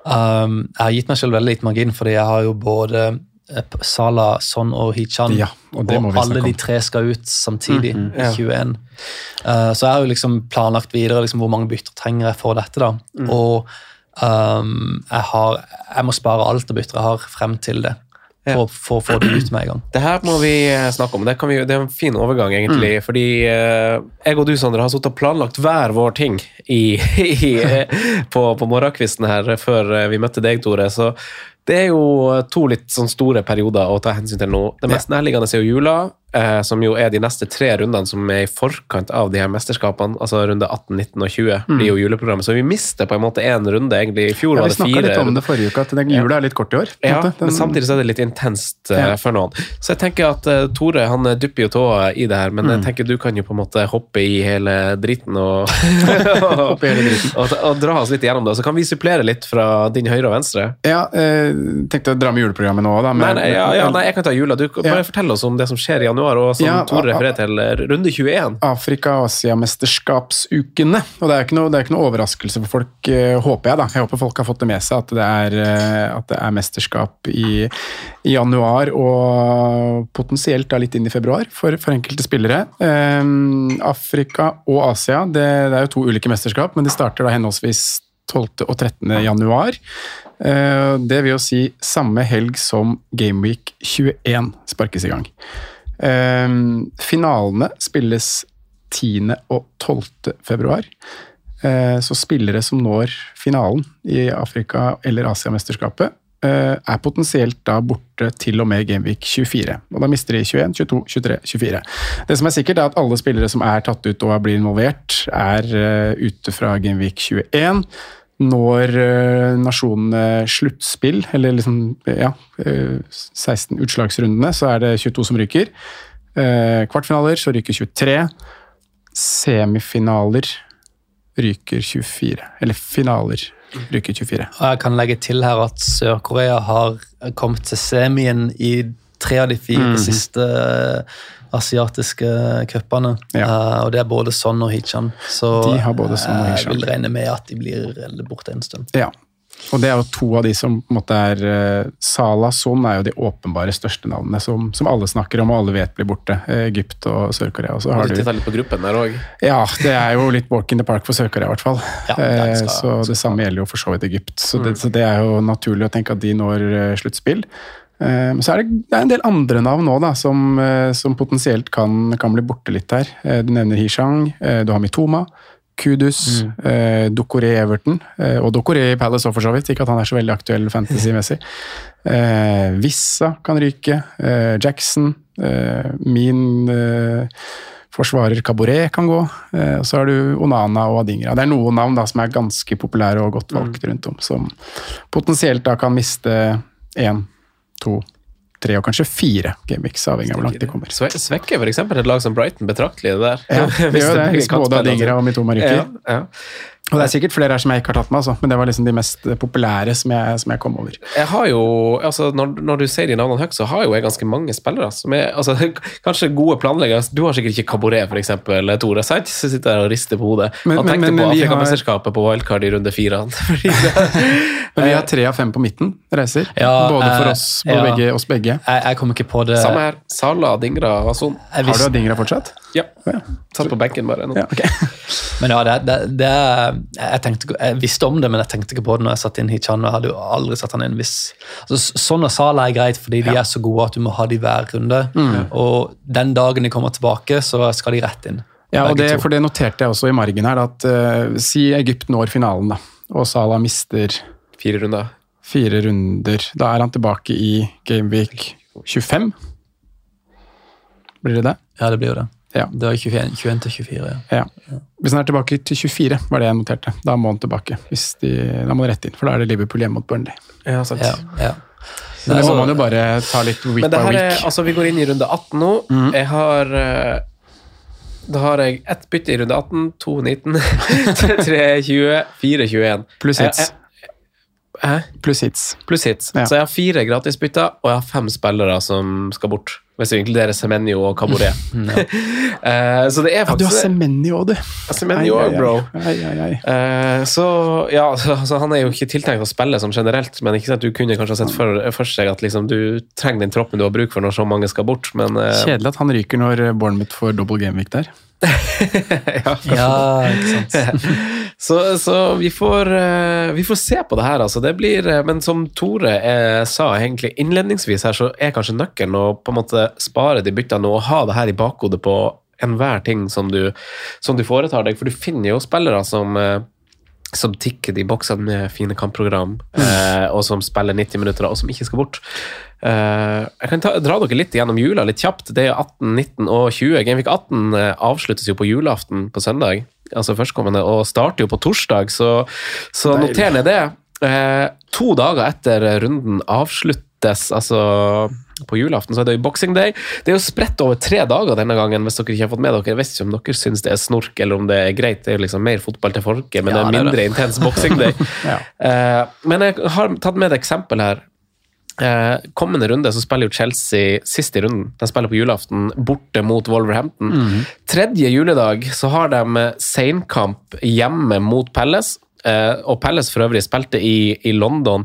um, jeg har gitt meg selv veldig liten margin, fordi jeg har jo både eh, Salah, Son og Hichan. Ja, og og alle de tre skal ut samtidig Mhm, i 21. Uh, så jeg har jo liksom planlagt videre liksom, hvor mange bytter trenger jeg for dette. da. Mm. Og um, jeg, har, jeg må spare alt av bytter jeg har, frem til det. For, for å få det ut med en gang. Det her må vi eh, snakke om. Det, kan vi, det er en fin overgang, egentlig. Mm. Fordi uh, jeg og du, Sondre, har sittet og planlagt hver vår ting i, i, på, på morgenkvisten her før eh, vi møtte deg, Tore. Så det er jo to litt sånn store perioder å ta hensyn til nå. Det mest nærliggende er jo jula, eh, som jo er de neste tre rundene som er i forkant av de her mesterskapene. Altså runde 18, 19 og 20 blir jo juleprogrammet. Så vi mister på en måte én runde, egentlig. I fjor Mm. ja, var Vi det snakka litt om det forrige uke, at den jula er litt kort i år. Ja. Den- men samtidig så er det litt intenst eh, for noen. Så jeg tenker at eh, Tore han eh, dypper jo tåa i det her, men Mm. jeg tenker du kan jo på en måte hoppe i hele driten og, driten. og, og dra oss litt gjennom det. Så kan vi supplere litt fra din høyre og venstre. Ja, eh, tenkte å dra med juleprogrammet nå, da. Nei, men- nei, ja, ja, nei, jeg kan ta jula. Du, bare fortell oss om det som skjer i januar, og som Ja, Tor refererer til, eh, runde 21. Afrika-Asia-mesterskapsukene. Og det er, ikke noe, det er ikke noe overraskelse for folk, eh, håper jeg. da. Jeg håper folk har fått det med seg at det er, eh, at det er mesterskap i, i januar og potensielt da litt inn i februar for, for enkelte spillere. Um, Afrika og Asia, det, det er jo to ulike mesterskap, men de starter da henholdsvis 12. og 13. januar. Det vil jo si samme helg som Gameweek 21 sparkes i gang. Eh, finalene spilles 10. og 12. februar. Eh, så spillere som når finalen i Afrika- eller Asiamesterskapet, eh, er potensielt da borte til og med Gameweek 24. Og da mister de 21, 22, 23, 24. Det som er sikkert, er at alle spillere som er tatt ut og blir involvert, er eh, ute fra Gameweek 21 når eh, nasjonene sluttspill, eller liksom ja, eh, 16 utslagsrundene, så er det 22 som ryker. Eh, kvartfinaler så ryker 23. Semifinaler ryker 24. Eller finaler ryker 24. Og jeg kan legge til her at Sør-Korea har kommet til semien i tre av de fire Mhm. siste eh, asiatiske cupene. Eh, og det er både Son og Hichan. Så De har både Son og eh, Hichan. jeg vil regne med at de blir borte en stund. Ja. Og det er jo to av de som på en måte er eh, Salah Son er jo de åpenbare største navnene som, som alle snakker om og alle vet blir borte. Eh, Egypt og Sør-Korea. Og så Har du titta litt på gruppen der òg? Ja, det er jo litt walk in the park for Sør-Korea, i hvert fall. Ja, det Eh, skal- så det samme gjelder jo for så vidt Egypt. Så det, så det er jo naturlig å tenke at de når eh, sluttspill. Eh, Men så er det, det er en del andre navn da, som, eh, som potensielt kan, kan bli borte litt her. Eh, Du nevner Hishang, eh, du har Mitoma, Kudus, mm. Dokoré i Everton, eh, og Dokoré i Palace òg, for så vidt. Ikke at han er så veldig aktuell fantasy-messig. Eh, Vissa kan ryke. eh, Jackson. eh, Min eh, forsvarer Caboret kan gå. eh, Og så har du Onana og Adingra. Det er noen navn da som er ganske populære og godt valgt rundt om, som potensielt da kan miste én, to, tre og kanskje fire gameweeks, avhengig av hvor langt de kommer. Sve- Svekker f.eks. et lag som Brighton betraktelig, det der. Ja, det gjør det. både Digra og Mitoma ryker. Ja, ja. Og det er sikkert flere her som jeg ikke har tatt med, altså, men det var liksom de mest populære som jeg, som jeg kom over. Jeg har jo, altså når, når du sier de navnene høyt, så har jo jeg ganske mange spillere som er altså, Kanskje gode planleggere. Du har sikkert ikke Caboret, f.eks., Tore. Sant? Så sitter der og rister på hodet. Men- Han men- tenkte men på vi har- Afrikamesterskapet på wildcard i runde fire. Men vi har tre av fem på midten reiser. Ja, Både for eh, oss, på ja. begge, oss begge. Jeg, jeg kommer ikke på det Samme her. Sala, Dingra og sånn. Har du Dingra fortsatt? Ja. Ja. Satt på benken bare nå. Ja, okay. Men ja, det, det, det jeg, tenkte, jeg visste om det, men jeg tenkte ikke på det når jeg satte inn Hichan. og Jeg hadde jo aldri satt han inn hvis altså, Sånn og Sala er greit, fordi de er så gode at du må ha de hver runde. Mm. Og den dagen de kommer tilbake, så skal de rett inn. Ja, og det, for det noterte jeg også i margen her, at uh, si Egypt når finalen, da, og Salah mister Fire runder. fire runder. Da er han tilbake i Gameweek 25. Blir det det? Ja, det blir jo det. Ja. Det var 21, 21 til 24, ja. ja. Hvis han er tilbake til 24, var det jeg noterte. Da må han tilbake. Hvis de, da må han rett inn, for da er det Liverpool hjemme mot Burnley. Ja, sant. ja, ja. Men det må Altså, man jo bare ta litt week Men det by week. er, altså Vi går inn i runde 18 nå. Mm. Jeg har eh, Da har jeg ett bytte i runde 18, to 19, 3 20, 4 21. Pluss hits. Jeg- Hæ? Pluss hits. Pluss hits. Ja. Så jeg har fire gratisbytter, og jeg har fem spillere som skal bort. Hvis du inkluderer Semenyo og Caboret. uh, så det er Ja, du har Semenyo òg, du. Semenyo òg, bro. Ai, ai, ai. Uh, så ja, så, så Han er jo ikke tiltenkt å spille sånn generelt, men ikke sant, du kunne kanskje ha sett for, for seg at liksom, du trenger den troppen du har bruk for når så mange skal bort, men uh, Kjedelig at han ryker når Bournemouth får double gameweek der. Ja, ikke sant. Så, så vi, får, eh, vi får se på det her, altså. Det blir, eh, men som Tore eh, sa egentlig innledningsvis her, så er kanskje nøkkelen å på en måte spare de byttene og ha det her i bakhodet på enhver ting som du, som du foretar deg. For du finner jo spillere som som tikker de boksene med fine kampprogram, eh, og som spiller 90 minutter, og som ikke skal bort. Eh, jeg kan ta, dra dere litt gjennom jula litt kjapt. Det er 18, 19 og 20. Gameweek 18 eh, avsluttes jo på julaften på søndag, altså førstkommende, og starter jo på torsdag, så, så noter ned det. Eh, to dager etter runden avsluttes, altså på julaften, så er det jo Boxing Day. Det er jo spredt over tre dager denne gangen, hvis dere ikke har fått med dere. Jeg vet ikke om dere syns det er snork, eller om det er greit. Det er jo liksom mer fotball til folket, men Ja, det er mindre det. intens Boxing Day. Ja. Men jeg har tatt med et eksempel her. Eh, kommende runde så spiller jo Chelsea sist i runden. De spiller på julaften borte mot Wolverhampton. Mhm. Tredje juledag så har de eh, seinkamp hjemme mot Pelles. Eh, og Pelles for øvrig spilte i, i London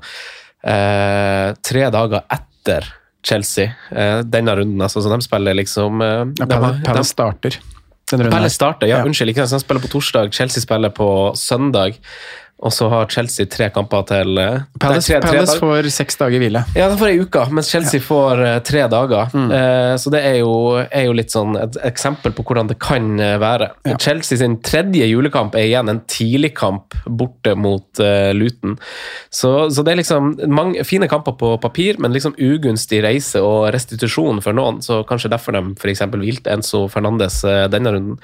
eh, tre dager etter Chelsea eh, denne runden. Altså, så de spiller liksom eh, Ja, Palace starter. Palace starter, ja, Ja. unnskyld, ikke sant, de spiller på torsdag, Chelsea spiller på søndag, og så har Chelsea tre kamper til eh, Palace, tre- tre Palace får seks dager hvile. Ja, de får ei uke, mens Chelsea får eh, tre dager. Mm. Eh, så det er jo, er jo litt sånn et eksempel på hvordan det kan være. være. Chelsea sin tredje julekamp er igjen en tidligkamp borte mot Luton. Så, så det er liksom mange fine kamper på papir, men liksom ugunstig reise og restitusjon for noen. Så kanskje derfor de f.eks. hvilte Enzo Fernandes denne runden.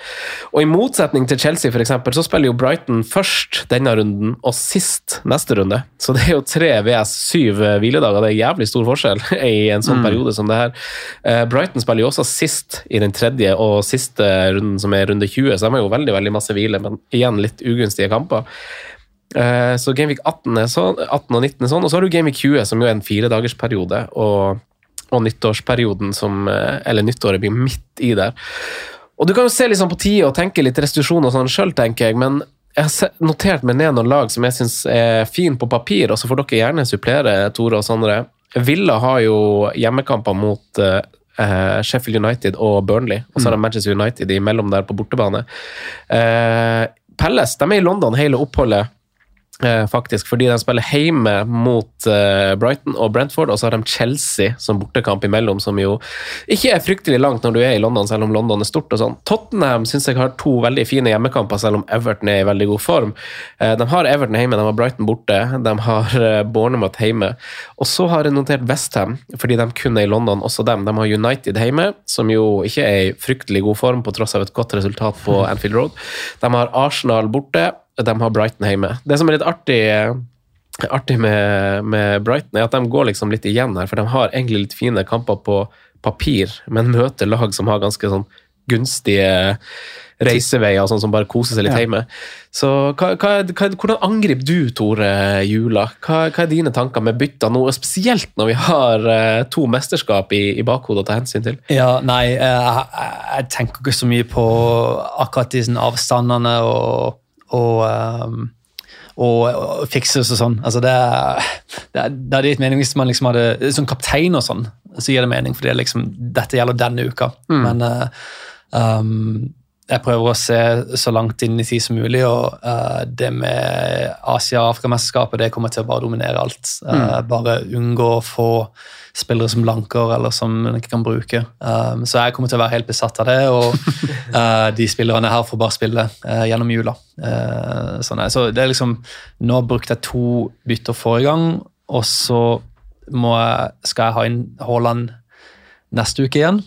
Og i motsetning til Chelsea, eksempel, så spiller jo Brighton først denne runden og sist neste runde. Så det er jo tre VS syv eh, hviledager. Det er jævlig stor forskjell i en sånn Mm. periode som det her. Eh, Brighton spiller jo også sist i den tredje og siste runden, som er runde 20, så de har jo veldig veldig masse hvile, men igjen litt ugunstige kamper. Eh, Så Gameweek 18, er sånn, 18 og 19 er sånn, og så har du Gameweek 20, som jo er en firedagersperiode, og, og nyttårsperioden, som, eller nyttåret blir midt i der. Og Du kan jo se sånn på tide og tenke litt restitusjon og sånn sjøl, tenker jeg, men jeg har notert meg ned noen lag som jeg syns er fine på papir, og så får dere gjerne supplere, Tore og Sondre. Villa har jo hjemmekamper mot eh, eh, Sheffield United og Burnley, og så har de Manchester United imellom der på bortebane. Uh, Palace de er i London hele oppholdet, eh, faktisk, fordi de spiller hjemme mot eh, Brighton og Brentford, og så har de Chelsea som bortekamp imellom, som jo ikke er fryktelig langt når du er i London, selv om London er stort og sånn. Tottenham syns jeg har to veldig fine hjemmekamper, selv om Everton er i veldig god form. Eh, de har Everton hjemme, de har Brighton borte, de har eh, Bournemouth hjemme. Og så har jeg notert Westham, fordi de kun er i London, også dem. De har United hjemme, som jo ikke er i fryktelig god form, på tross av et godt resultat på Anfield Road. De har Arsenal borte, de har Brighton hjemme. Det som er litt artig artig med, med Brighton, er at de går liksom litt igjen her, for de har egentlig litt fine kamper på papir, men møter lag som har ganske sånn gunstige reiseveier, sånn som bare koser seg litt Ja. hjemme. Så hva, hva, hva, hvordan angriper du, Tore, jula? Hva, er dine tanker med bytta nå, spesielt når vi har eh, to mesterskap i, i bakhodet å ta hensyn til? Ja, nei, eh, jeg, jeg, jeg tenker ikke så mye på akkurat disse avstandene og, og, ehm, og, og fikses og sånn. Altså det, det, det hadde gitt mening hvis man liksom hadde Som kaptein og sånn, så gir det mening, for det liksom, dette gjelder denne uka. Mm. Men ehm, jeg prøver å se så langt inn i tid som mulig, og uh, det med Asia- og Afrikamesterskapet det kommer til å bare dominere alt. Eh, bare unngå å få spillere som blanker eller som en ikke kan bruke. Um, så jeg kommer til å være helt besatt av det, og uh, de spillerne her får bare spille uh, gjennom jula. Uh, sånn så det er liksom, Nå brukte jeg to bytter forrige gang, og så jeg, skal jeg ha inn Haaland neste uke igjen.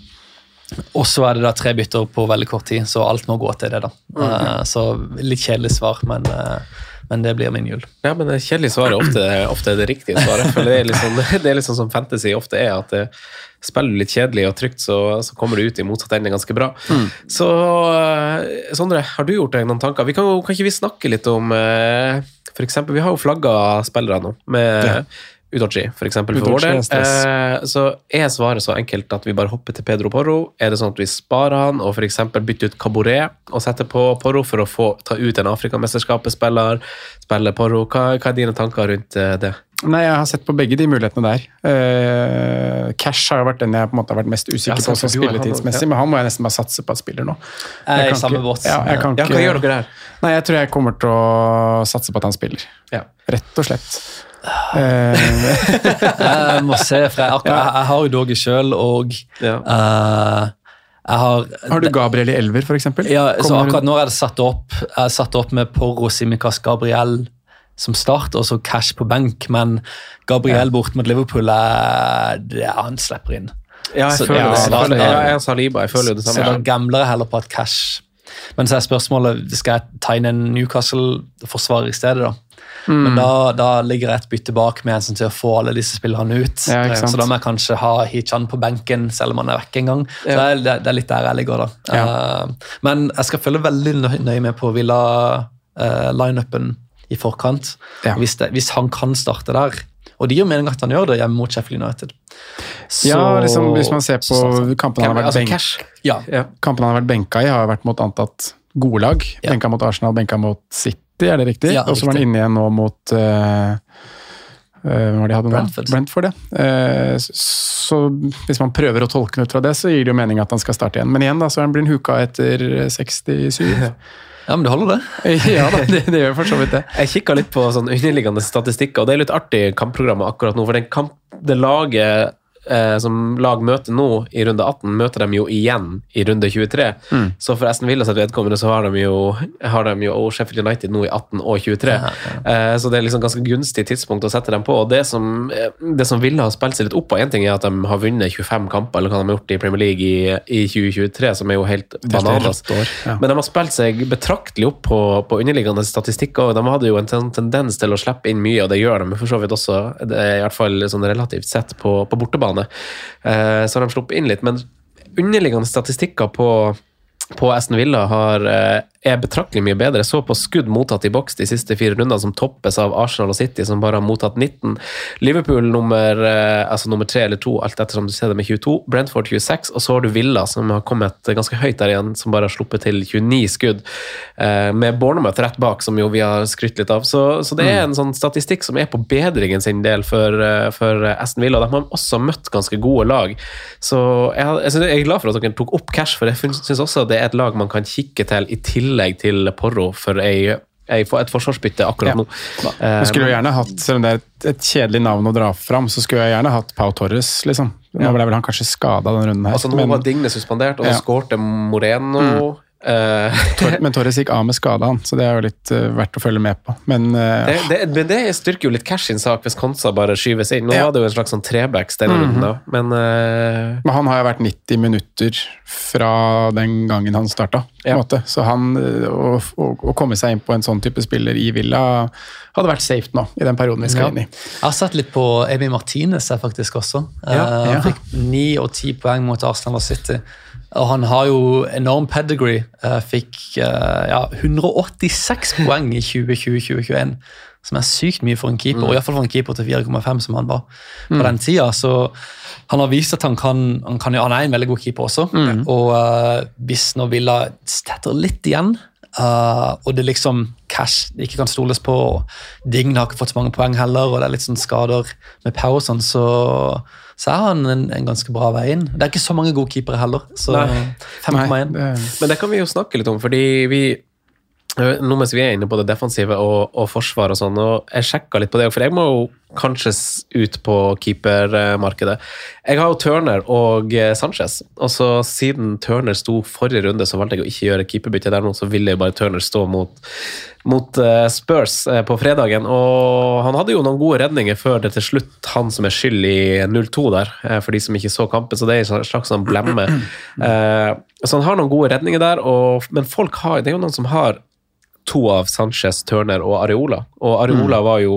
Og så er det da tre bytter på veldig kort tid, så alt må gå til det. da. Eh, så litt kjedelig svar, men, eh, men det blir min jul. Ja, men Kjedelig svar er ofte, ofte er det riktige svaret. For det er litt sånn, det er litt sånn som fantasy ofte er, at det spiller du litt kjedelig og trygt, så, så kommer du ut i motsatt ende ganske bra. Så eh, Sondre, har du gjort deg noen tanker? Vi kan, kan ikke vi snakke litt om eh, for eksempel, Vi har jo flagga spillere nå, med Ja. Udochi, for eksempel, for vår del. Eh, så er svaret så enkelt at vi bare hopper til Pedro Porro? Er det sånn at vi sparer han og eksempel bytter ut Caboret og setter på Porro for å få ta ut en Afrikamesterskapet-spiller? Spille Porro? Hva, hva er dine tanker rundt eh, det? Nei, Jeg har sett på begge de mulighetene der. Eh, Cash har jo vært den jeg på en måte har vært mest usikker Ja, på sånn spilletidsmessig, ja. men han må jeg nesten bare satse på at spiller nå. Jeg jeg kan samme ikke- båt. Ja, jeg kan Ja, hva gjør dere der? Nei, Jeg tror jeg kommer til å satse på at han spiller. Ja. Rett og slett. Eh, Jeg må se, for jeg, akkurat, jeg, jeg har jo Doggy sjøl, og Ja. eh, jeg har har du Gabriel i elver, f.eks.? Ja, så akkurat nå er det satt opp Jeg er satt opp med Porro, Simicas, Gabriel som start, og så Cash på benk, men Gabriel bort mot Liverpool er, det er han slipper inn. Ja, jeg Så- føler ja, det. Jeg, føler, jeg, jeg Saliba, jeg føler jo det Så samme. da gambler jeg heller på at Cash Men så er spørsmålet skal jeg inn en Newcastle-forsvarer i stedet. da Men da, da ligger jeg et bytte bak med en som til å få alle disse spillerne ut. Ja, så da må jeg kanskje ha Hichan på benken selv om han er vekk en gang. Så det, er, det, er litt der jeg ligger, da. Eh, men jeg skal følge veldig nøye med på Villa-lineupen i forkant. Hvis, det, hvis han kan starte der, Og det gir mening at han gjør det hjemme mot Sheffield United. Så- ja, liksom, hvis man ser på kampene han har vært Altså benk, cash. Ja, Ja. han har vært benka i, har vært mot antatt gode lag. Ja. Benka mot Arsenal, benka mot City, er det riktig? Ja, og så var han inne igjen nå mot uh, uh, de? Brentford. Brentford, ja. uh, så hvis man prøver å tolke den ut fra det, så gir det jo mening at han skal starte igjen. Men igjen, da, så er han huka etter 67. ja, men det holder, det. ja da, det, det gjør for så vidt det. Jeg kikka litt på sånn underliggende statistikker, og det er litt artig kampprogrammet akkurat nå. For den kamp, det laget eh, som lag møter nå i runde 18, møter de jo igjen i runde 23. Så for Aston Villa sitt vedkommende så har de, jo, har de jo Sheffield United nå i 18 og 23. Eh, så det er liksom ganske gunstig tidspunkt å sette dem på. Og det som, eh, det som Villa har spilt seg litt opp på, én ting er at de har vunnet 25 kamper, eller hva de har gjort i Premier League i, i 2023, som er jo helt bananas. ja. Men de har spilt seg betraktelig opp på, på underliggende statistikker, og de hadde jo en tendens til å slippe inn mye, og det gjør de for så vidt også, det i hvert fall sånn relativt sett, på, på bortebane. Eh, så har de sluppet inn litt, men underliggende statistikker på, på Aston Villa har, eh, er betraktelig mye bedre. Jeg så på skudd mottatt i boks de siste fire rundene, som toppes av Arsenal og City, som bare har mottatt 19. Liverpool nummer, eh, altså nummer tre eller to, alt ettersom du ser det med 22. Brentford 26, og så har du Villa, som har kommet ganske høyt der igjen, som bare har sluppet til 29 skudd, eh, med Bournemouth rett bak, som jo vi har skrytt litt av. Så, så det er en sånn statistikk som er på bedringen sin del for, eh, for Aston Villa. De har også møtt ganske gode lag. Så jeg, jeg, jeg er glad for at dere tok opp cash, for jeg syns også det er et lag man kan kikke til i tillegg til Porro for ei, ei, et forsvarsbytte akkurat Ja. nå. Jeg skulle jo gjerne hatt, Selv om det er et, et kjedelig navn å dra fram, så skulle jeg gjerne hatt Pau Torres. liksom. Nå ble vel han kanskje skada denne runden her. Altså, nå men, var Digne suspendert, og Ja. Mm. skårte Moreno. Eh, Tor, men Torres gikk av med skade, han, så det er jo litt uh, verdt å følge med på. Men uh, det, det, men det styrker jo litt cash-in-sak hvis Konsa bare skyves inn. Nå Ja. var det jo en slags sånn trebacks denne Mhm. runden, da. men uh, Men han har jo vært 90 minutter fra den gangen han starta. på en Ja. måte. Så han, å, å, å komme seg inn på en sånn type spiller i Villa hadde vært safe nå, i den perioden vi skal Ja. inn i. Jeg har sett litt på Emi Martinez her faktisk også. Ja, Eh, ja. Han fikk ni og ti poeng mot Arsenal og City. Og han har jo enorm pedigree. Eh, Fikk eh, ja, 186 poeng i 2020-2021, som er sykt mye for en keeper. Mm. Og iallfall for en keeper til 4,5 som han var på Mm. den tida. Så han har vist at han kan, han kan Han er en veldig god keeper også. Mm. Og uh, hvis nå Villa stetter litt igjen Uh, og det liksom cash ikke kan stoles på. og Dign har ikke fått så mange poeng heller, og det er litt sånn skader med og sånn, så, så er han en, en ganske bra vei inn. Det er ikke så mange gode keepere heller, så Nei. 5,1. Men det kan vi jo snakke litt om, fordi vi nå mens vi er inne på det defensive og, og forsvar og sånn, og jeg sjekka litt på det, for jeg må jo kanskje ut på keepermarkedet. Jeg har jo Turner og eh, Sanchez, og så siden Turner sto forrige runde, så valgte jeg å ikke gjøre keeperbytte der nå, så ville jo bare Turner stå mot, mot eh, Spurs eh, på fredagen, og han hadde jo noen gode redninger før det til slutt han som er skyld i 0-2 der, eh, for de som ikke så kampen, så det er en slags sånn blemme. Eh, Så han har noen gode redninger der, og, men folk har, det er jo noen som har to av Sanchez, Turner og Areola. Og Areola var jo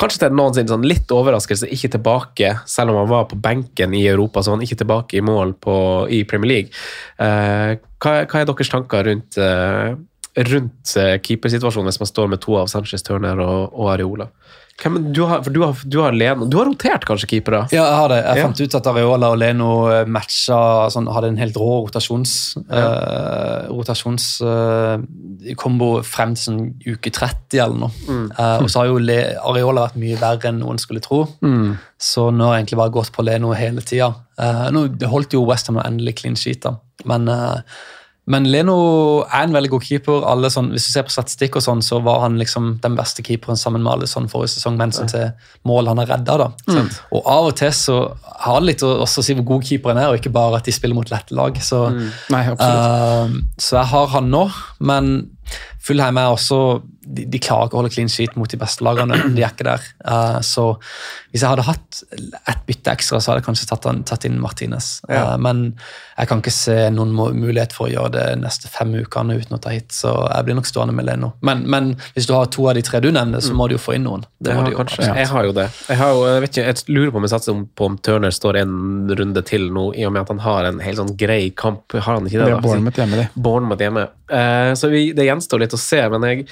kanskje til noensinne sånn litt overraskelse ikke tilbake, selv om han var på benken i Europa, så var han ikke tilbake i mål på, i Premier League. Eh, hva, hva er deres tanker rundt, eh, rundt eh, keepersituasjonen hvis man står med to av Sanchez, Turner og, og Areola? Hvem, du har, du har, du har, Leno, du har rotert kanskje keepere? Ja, jeg har det. Jeg Ja. fant ut at Areola og Leno eh, matcha sånn, Hadde en helt rå rotasjons eh, rotasjons eh, kombo frem til sånn uke 30 eller noe. Mm. Uh, og så har jo Le Areola vært mye verre enn noen skulle tro. Mm. Så nå har jeg egentlig bare gått på Leno hele tida. Uh, nå holdt jo Westham endelig clean sheet, da. Men, men Leno er en veldig god keeper. Alle sånn, hvis du ser på statistikk, og sånn, så var han liksom den beste keeperen sammen med alle sånn forrige sesong, mens han til mål han har redda. da. Mm. Og av og til så har det litt å også si hvor god keeperen er, og ikke bare at de spiller mot lette lag. Så, Nei, absolutt. eh, så jeg har han nå, men Fulheim er også de, de klarer ikke å holde clean sheet mot de beste lagene. De er ikke der. Uh, så hvis jeg hadde hatt et bytte ekstra, så hadde jeg kanskje tatt, tatt inn Martinez. Ja. Eh, men jeg kan ikke se noen mulighet for å gjøre det neste fem ukene uten å ta hit, så jeg blir nok stående med Leno. Men, men hvis du har to av de tre du nevner, så må du jo få inn noen. Det Jeg har, de jo, kanskje, jeg har jo det. Jeg, har jo, jeg, vet ikke, jeg lurer på om jeg satser på om Turner står en runde til nå, i og med at han har en helt sånn grei kamp. Har han ikke det? Det er Bournemouth hjemme, de. Bournemouth hjemme. Eh, så vi, det gjenstår litt å se, men jeg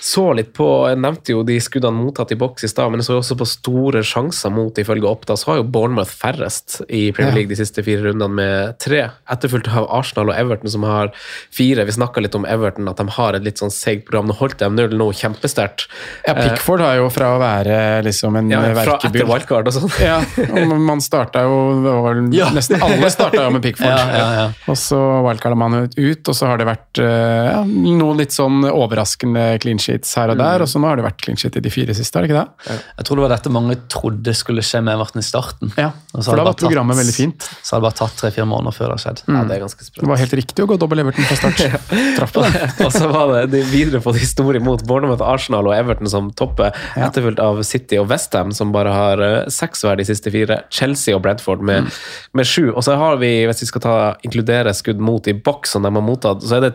så litt på Jeg nevnte jo de skuddene mottatt i boks i stad, men jeg så også på store sjanser mot, ifølge Oppda, så har jo Bournemouth færrest i Premier League de siste fire rundene med tre. Etterfulgt av Arsenal og Everton, som har fire. Vi snakka litt om Everton, at de har et litt sånn seigt program. Nå holdt de null nå kjempesterkt. Ja, Pickford har jo fra å være liksom en Ja, fra etter og sånn. Ja, og man starta jo det var vel, Ja. Nesten alle starta jo med Pickford. Ja, ja, ja. Og så wildcarda man ut, og så har det vært eh, noen litt sånn overraskende clean sheets her og Mm. der, og så nå har det vært clean sheet i de fire siste, er det ikke det? Jeg tror det var dette mange trodde skulle skje med Everton i starten. Ja, for da var tatt- programmet veldig fint. Så hadde det bare tatt tre-fire måneder før det har skjedd. Ja, det er ganske sprøtt. Det var helt riktig å gå dobbel Everton fra start. Traff på det. og så var det de videre på historie mot Bournemouth, Arsenal og Everton som topper, Ja. etterfulgt av City og Westham, som bare har eh, seks hver de siste fire. Chelsea og Bradford med, med sju. Og så har vi, hvis vi skal ta, inkludere skudd mot i boks som de har mottatt, så er det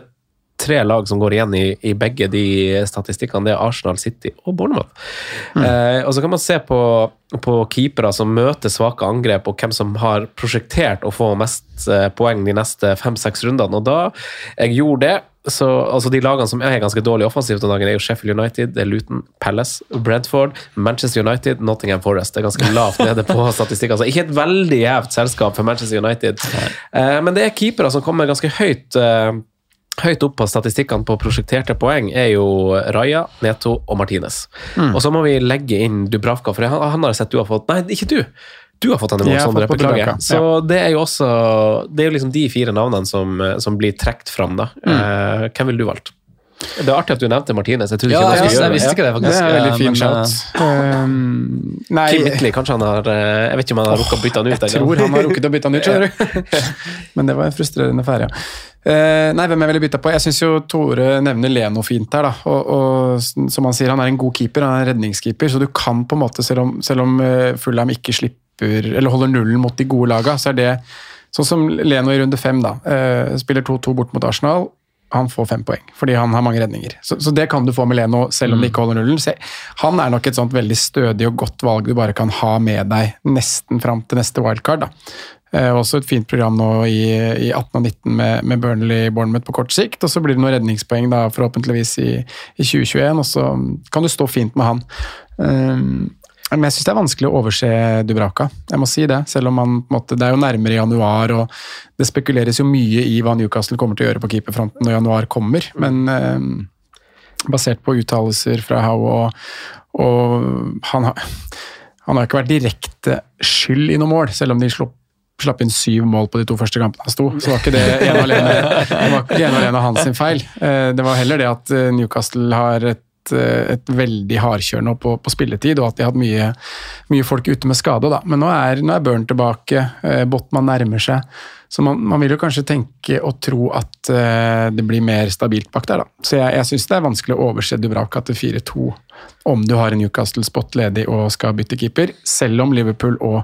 tre lag som går igjen i, i begge de statistikkene. Det er Arsenal, City og Bournemouth. Eh, og så kan man se på, på keepere som møter svake angrep, og hvem som har prosjektert å få mest eh, poeng de neste fem-seks rundene. Og da jeg gjorde det, så altså De lagene som er ganske dårlige offensivt om dagen, er jo Sheffield United, det er Luton, Palace, Brentford, Manchester United, Nottingham Forest. Det er ganske lavt nede på statistikken. Altså, ikke et veldig gjevt selskap for Manchester United. Eh, men det er keepere som kommer ganske høyt. eh, Høyt opp på statistikkene på prosjekterte poeng er jo Raja, Neto og Martinez. Og så må vi legge inn Dubravka, for han, han har sett du har fått Nei, ikke du! Du har fått Sondre. på Beklager. Så det er jo også Det er jo liksom de fire navnene som, som blir trukket fram, da. Eh, hvem ville du valgt? Det er artig at du nevnte Martinez. Jeg Ja, jeg, jeg visste ikke det, faktisk. Det er veldig Eh, fin shout. Um, nei, Kim Whitley, kanskje han har eh, Jeg vet ikke om han har rukket å bytte han ut? jeg tror han har rukket å bytte han ut, skjønner du. Men det var en frustrerende ferie. ja. Eh, nei, hvem jeg ville bytta på? Jeg syns jo Tore nevner Leno fint her, da. Og, og som han sier, han er en god keeper, han er en redningskeeper, så du kan på en måte, selv om, selv om eh, Fulham ikke slipper, eller holder nullen mot de gode laga, så er det sånn som Leno i runde fem, da. uh, spiller 2-2 bort mot Arsenal. Han får fem poeng, fordi han har mange redninger. Så, så det kan du få med Leno, selv om det ikke holder nullen. Se, han er nok et sånt veldig stødig og godt valg du bare kan ha med deg nesten fram til neste wildcard. da. Eh, også et fint program nå i, i 18 og 19 med, med Burnley Bournemouth på kort sikt. Og så blir det noen redningspoeng da, forhåpentligvis i, i 2021, og så kan du stå fint med han. Eh, men jeg syns det er vanskelig å overse Dubraka. Jeg må si det, selv om man, måte, Det er jo nærmere januar, og det spekuleres jo mye i hva Newcastle kommer til å gjøre på keeperfronten når januar kommer. Men eh, basert på uttalelser fra Howe og, og han, har, han har ikke vært direkte skyld i noe mål, selv om de slo slapp inn syv mål på de to første kampene han sto. Så var ikke det ene alene, det var ikke ene alene hans sin feil. Eh, Det var heller det at eh, Newcastle har et, eh, et veldig hardkjør nå på, på spilletid, og at de har hatt mye, mye folk ute med skade. Da. Men nå er, nå er Burn tilbake, eh, Botman nærmer seg. Så man, man vil jo kanskje tenke og tro at eh, det blir mer stabilt bak der. Da. Så jeg, jeg syns det er vanskelig å overse Dubravka til 4-2 om du har en Newcastle-spot ledig og skal bytte keeper, selv om Liverpool og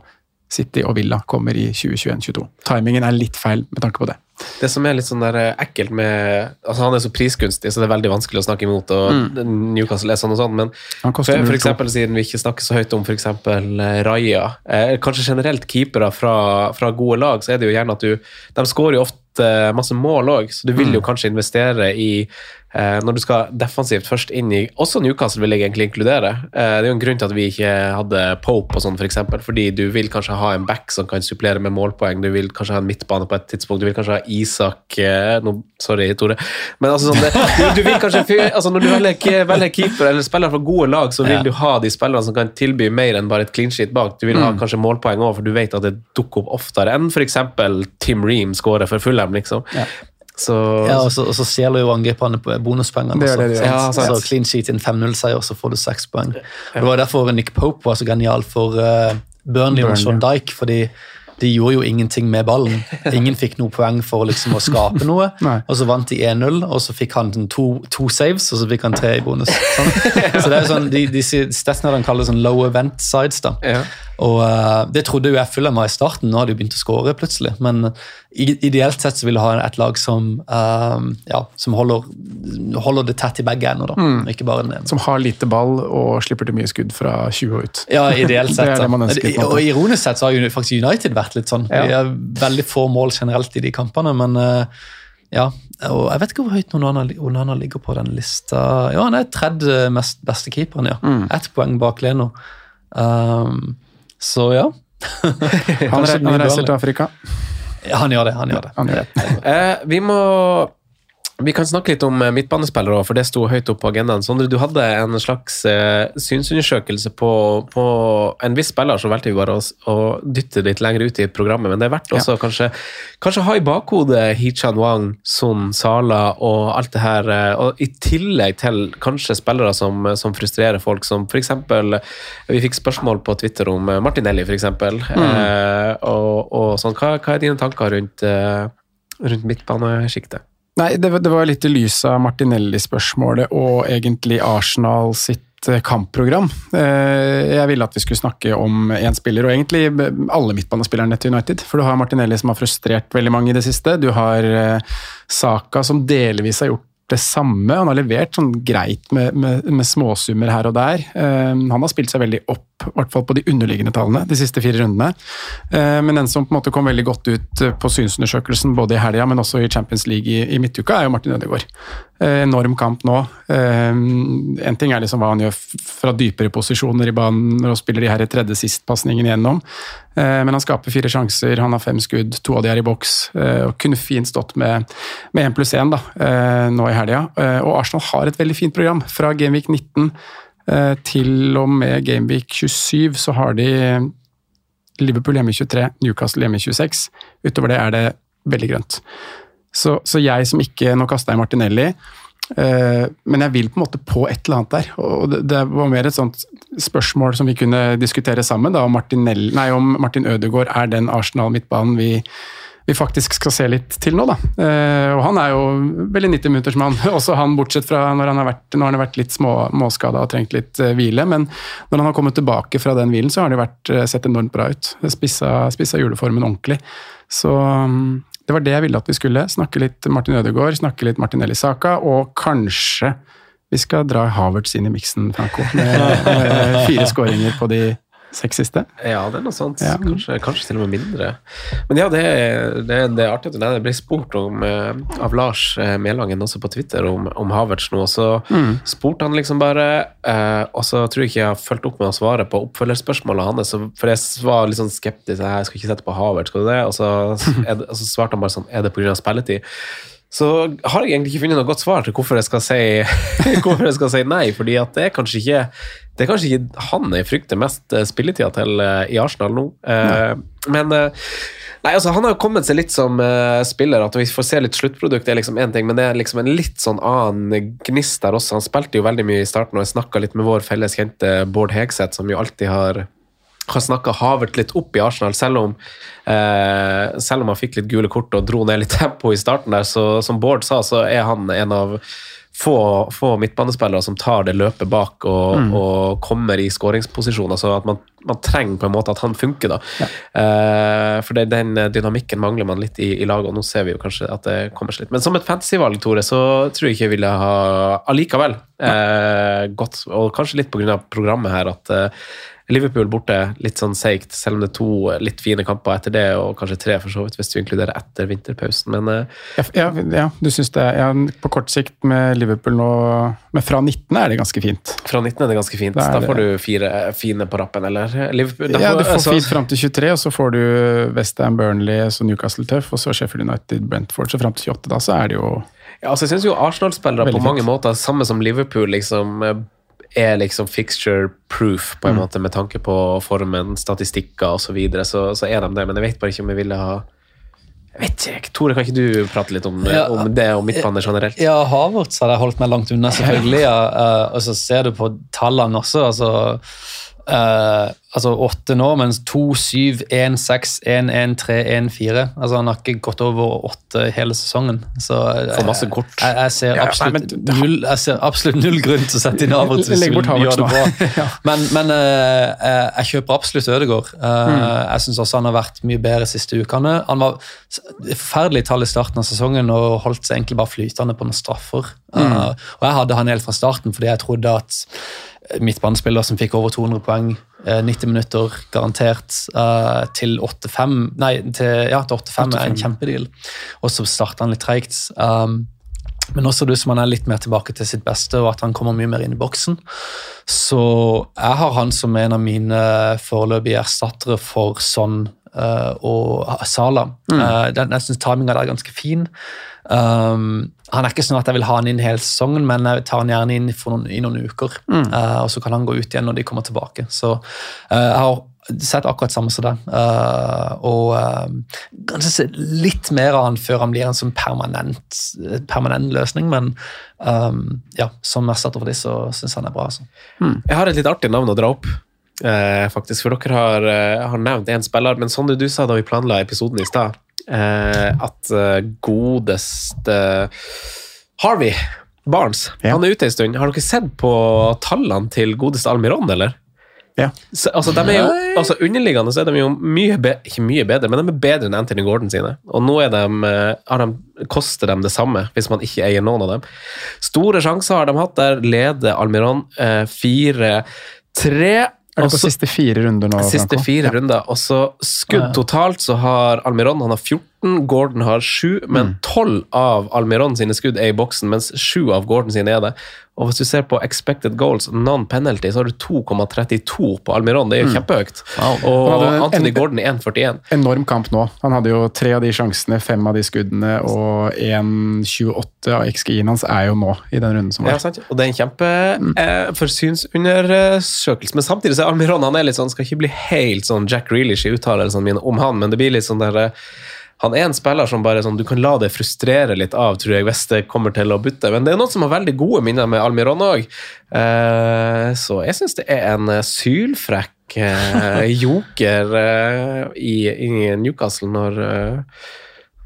City og Villa kommer i 2021-2022. Timingen er litt feil med tanke på det. Det som er litt sånn der eh, ekkelt med altså Han er så prisgunstig, så det er veldig vanskelig å snakke imot. og Newcastle er sånn og sånn, men for, for eksempel, siden vi ikke snakker så høyt om f.eks. Raja, eh, kanskje generelt keepere fra, fra gode lag, så er det jo gjerne at du De skårer jo ofte masse mål òg, så du vil jo kanskje investere i eh, Når du skal defensivt først inn i Også Newcastle vil jeg egentlig inkludere. Eh, det er jo en grunn til at vi ikke hadde Pope og sånn, f.eks., for eksempel, fordi du vil kanskje ha en back som kan supplere med målpoeng, du vil kanskje ha en midtbane på et tidspunkt, du vil kanskje ha Isak eh, no, Sorry, Tore. Men altså sånn det, du, vil kanskje altså Når du velger, velger keeper eller spiller fra gode lag, så vil Ja. du ha de spillerne som kan tilby mer enn bare et clean sheet bak. Du vil ha kanskje målpoeng òg, for du vet at det dukker opp oftere enn f.eks. Tim Ream skårer for Fulham, liksom. Så Ja, og så, og så stjeler jo angriperne på bonuspoengene. Det er det de også. Ja, sant. så clean sheet i en 5-0-seier, så får du seks poeng. Og Det var derfor Nick Pope var så genial for uh, Burnley og Sean Dyke, fordi de gjorde jo ingenting med ballen. Ingen fikk noe poeng for liksom å skape noe. Og så vant de 1-0, og så fikk han to, to saves, og så fikk han tre i bonus. Sånn. Så det er jo sånn, de, de, Statsnederne kaller det sånn low event sides. da. Ja. Og uh, Det trodde jo jeg Fulham var i starten, nå har de begynt å skåre plutselig. Men i- ideelt sett så vil du ha et lag som, uh, ja, som holder, holder det tett i begge ender. da, Ikke bare den ene. Som har lite ball og slipper til mye skudd fra 20 og ut. Ja, ideelt sett. Det det man ønsker. Og ironisk sett så har jo faktisk United vært litt sånn. De har veldig få mål generelt i de kampene, men uh, ja. og jeg vet ikke hvor høyt Onana ligger på den lista. Ja, han er tredje mest beste keeperen, ja. Mm. Ett poeng bak Leno. Um, så ja. Han, reiser til Afrika. Ja, han gjør det. han gjør det. Han gjør det. Eh, vi må vi kan snakke litt om eh, midtbanespillere, for det sto høyt opp på agendaen. Sondre, du hadde en slags eh, synsundersøkelse på, på en viss spiller, så valgte vi bare å, å dytte litt lenger ut i programmet. Men det er verdt også kanskje, kanskje ha i bakhodet Hichan Wang, Son, Sala og alt det her. eh, Og i tillegg til kanskje spillere som, som frustrerer folk, som f.eks. Vi fikk spørsmål på Twitter om Martinelli, f.eks. Eh, og, og sånn. Hva, hva er dine tanker rundt, rundt midtbanesjiktet? Nei, det, det var litt i lys av Martinelli-spørsmålet og egentlig Arsenal sitt eh, kampprogram. Eh, Jeg ville at vi skulle snakke om én spiller, og egentlig alle midtbanespillerne til United. For du har Martinelli som har frustrert veldig mange i det siste. Du har eh, Saka som delvis har gjort det samme. Han har levert sånn greit med, med, med småsummer her og der. Um, Han har spilt seg veldig opp, i hvert fall på de underliggende tallene, de siste fire rundene. Eh, Men en som på en måte kom veldig godt ut på synsundersøkelsen både i helga, men også i Champions League i, i midtuka, er jo Martin Ødegaard. Eh, Enorm kamp nå. Eh, En ting er liksom hva han gjør fra dypere posisjoner i banen han spiller de her tredje sist-pasningene igjennom, Eh, men han skaper fire sjanser, han har fem skudd, to av de er i boks, og kunne fint stått med én pluss én nå i helga. Og Arsenal har et veldig fint program. Fra Gameweek 19 eh, til og med Gameweek 27 så har de Liverpool hjemme i 23, Newcastle hjemme i 26. Utover det er det veldig grønt. Så, så jeg som ikke Nå kasta jeg Martinelli, eh, men jeg vil på en måte på et eller annet der. Og det, det var mer et sånt spørsmål som vi kunne diskutere sammen, da, om, nei, om Martin Ødegaard er den Arsenal-midtbanen vi, vi faktisk skal se litt til nå, da. Eh, og han er jo veldig 90 minutters mann, også han bortsett fra når han har vært, han har vært litt små, småskada og trengt litt eh, hvile. Men når han har kommet tilbake fra den hvilen, så har det vært, eh, sett enormt bra ut. Spissa, spissa juleformen ordentlig. Så mm, det var det jeg ville at vi skulle. Snakke litt Martin Ødegaard, snakke litt Martinelli Saka, og kanskje vi skal dra Havertz inn i miksen, Franco. Med, med fire skåringer på de seks siste. Ja, det er noe sånt. Ja. Kanskje, kanskje til og med mindre. Men ja, det, det, det er artig at. Jeg ble spurt om, eh, av Lars eh, Melangen også på Twitter om, om Havertz nå, så Mm. spurte han liksom bare eh, Og så tror jeg ikke jeg har fulgt opp med å svare på oppfølgerspørsmålet hans, for jeg var litt sånn skeptisk. Jeg skal ikke sette på Havertz, skal du det? Og så, det, og så svarte han bare sånn Er det pga. spilletid? Så har jeg egentlig ikke funnet noe godt svar til hvorfor jeg skal si, jeg skal si nei, fordi at det er kanskje ikke det er kanskje ikke han jeg frykter mest eh, spilletida til eh, i Arsenal nå. Nei. men eh, Nei, altså Han har jo kommet seg litt som spiller. At vi får se litt sluttprodukt, det er liksom én ting, men det er liksom en litt sånn annen gnist der også. Han spilte jo veldig mye i starten, og jeg snakka litt med vår felles kjente Bård Hegseth, som jo alltid har har snakka Havert litt opp i Arsenal, selv om, eh, selv om han fikk litt gule kort og dro ned litt tempo i starten der. Så som Bård sa, så er han en av få, få midtbanespillere som tar det løpet bak og, Mm. og kommer i skåringsposisjon. Altså at man, man trenger på en måte at han funker, da. Eh, for det, den dynamikken mangler man litt i, i laget, og nå ser vi jo kanskje at det kommer seg litt. Men som et fantasyvalg, Tore, så tror jeg ikke jeg ville ha allikevel eh, gått, og kanskje litt pga. programmet her, at eh, Liverpool borte, litt sånn seigt, selv om det er to litt fine kamper etter det, og kanskje tre for så vidt, hvis du inkluderer etter vinterpausen. Men eh, Ja, ja, du synes det ja, På kort sikt med Liverpool nå Men fra 19 er det ganske fint. fra 19 er det ganske fint. Da er Da får du fire fine på rappen, eller? Liverpool, Ja, du får altså- fint fram til 23, og så får du Westham, Burnley, så Newcastle tøff, og så Sheffield United, Brentford. Så fram til 28, da så er det jo Ja, altså jeg syns jo Arsenal-spillere på mange måter, samme som Liverpool, liksom eh, er liksom fixture proof, på en Mm. måte, med tanke på formen, statistikker osv. Så, videre, så så er de det, men jeg vet bare ikke om jeg ville ha Jeg vet ikke. Tore, kan ikke du prate litt om, Ja. om det og midtbane generelt? Ja, Havertz hadde jeg holdt meg langt unna, selvfølgelig. Ja. eh, og så ser du på tallene også. altså eh, altså åtte nå, mens to, syv, én, seks, én, én, tre, én, fire. Altså Han har ikke gått over åtte hele sesongen. Så eh, For masse kort. Jeg, jeg, ser Ja, absolutt nei, men- null, jeg ser absolutt null grunn til å sette inn Havertz hvis vil gjøre det bra. ja. Men, men uh, eh, jeg kjøper absolutt Ødegaard. Eh, Jeg syns også han har vært mye bedre de siste ukene. Han var forferdelig tall i starten av sesongen og holdt seg egentlig bare flytende på noen straffer. Mm. og jeg hadde han helt fra starten fordi jeg trodde at midtbanespiller som fikk over 200 poeng. eh, 90 minutter garantert. eh, til 8-5 Nei, til, ja, til 8-5 er en kjempedeal. Og så starta han litt treigt. Um, men også du som han er litt mer tilbake til sitt beste, og at han kommer mye mer inn i boksen. Så jeg har han som en av mine foreløpige erstattere for eh, og Sala. Eh, den, jeg syns timinga der er ganske fin. Um, han er ikke sånn at jeg vil ha han inn hele sesongen, men jeg tar han gjerne inn for noen, i noen uker. Eh, og så kan han gå ut igjen når de kommer tilbake. Så uh, jeg har sett akkurat samme som deg. Uh, og eh, kanskje se litt mer av han før han blir en sånn permanent, permanent løsning, men um, ja, som erstatter for de, så syns han er bra. Altså. Jeg har et litt artig navn å dra opp. Eh, faktisk, for dere har, eh, har nevnt én spiller, men som du, du sa da vi planla episoden i stad, at eh, godeste Harvey Barnes Ja. han er ute en stund. Har dere sett på tallene til godeste Almiron, eller? Ja. Så, altså, de er jo, altså, underliggende så er de jo mye, be ikke mye bedre, men de er bedre enn Anthony Gordon sine. Og nå er de, eh, de, koster de det samme, hvis man ikke eier noen av dem. Store sjanser har de hatt. Der leder Almiron eh, 4-3. Er det på siste fire runder nå? Siste Franco? fire Ja. runder. Og så skudd totalt så har Almiron han har 14, Gordon har 7, Mm. men 12 av Almiron sine skudd er i boksen, mens 7 av Gordon sine er det. Og hvis du ser på expected goals, non-penalty, så har du 2,32 på Almiron. Det er jo kjempehøyt. Og Han en- Anthony Gordon er 1,41. Enorm kamp nå. Han hadde jo tre av de sjansene, fem av de skuddene, og 1,28 av XGI-en hans er jo nå i den runden som Ja, var. sant? Og det er en kjempe eh, forsynsundersøkelse. Men samtidig så er Almiron han er litt sånn, skal ikke bli helt sånn Jack Reelish i uttalelsene mine om han, men det blir litt sånn der eh, han er en spiller som bare sånn, du kan la det frustrere litt av, tror jeg, hvis det kommer til å butte. Men det er noen som har veldig gode minner med Almiron òg. Uh, så jeg syns det er en eh, sylfrekk uh, joker uh, i, i Newcastle når, eh,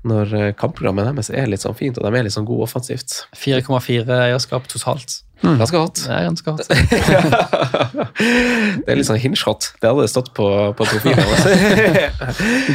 når eh, kampprogrammet deres er litt sånn fint, og de er litt sånn gode offensivt. 4,4 eierskap totalt. Ganske hot. Det er ganske godt. Det er litt sånn hinshot. Det hadde stått på, på profilen.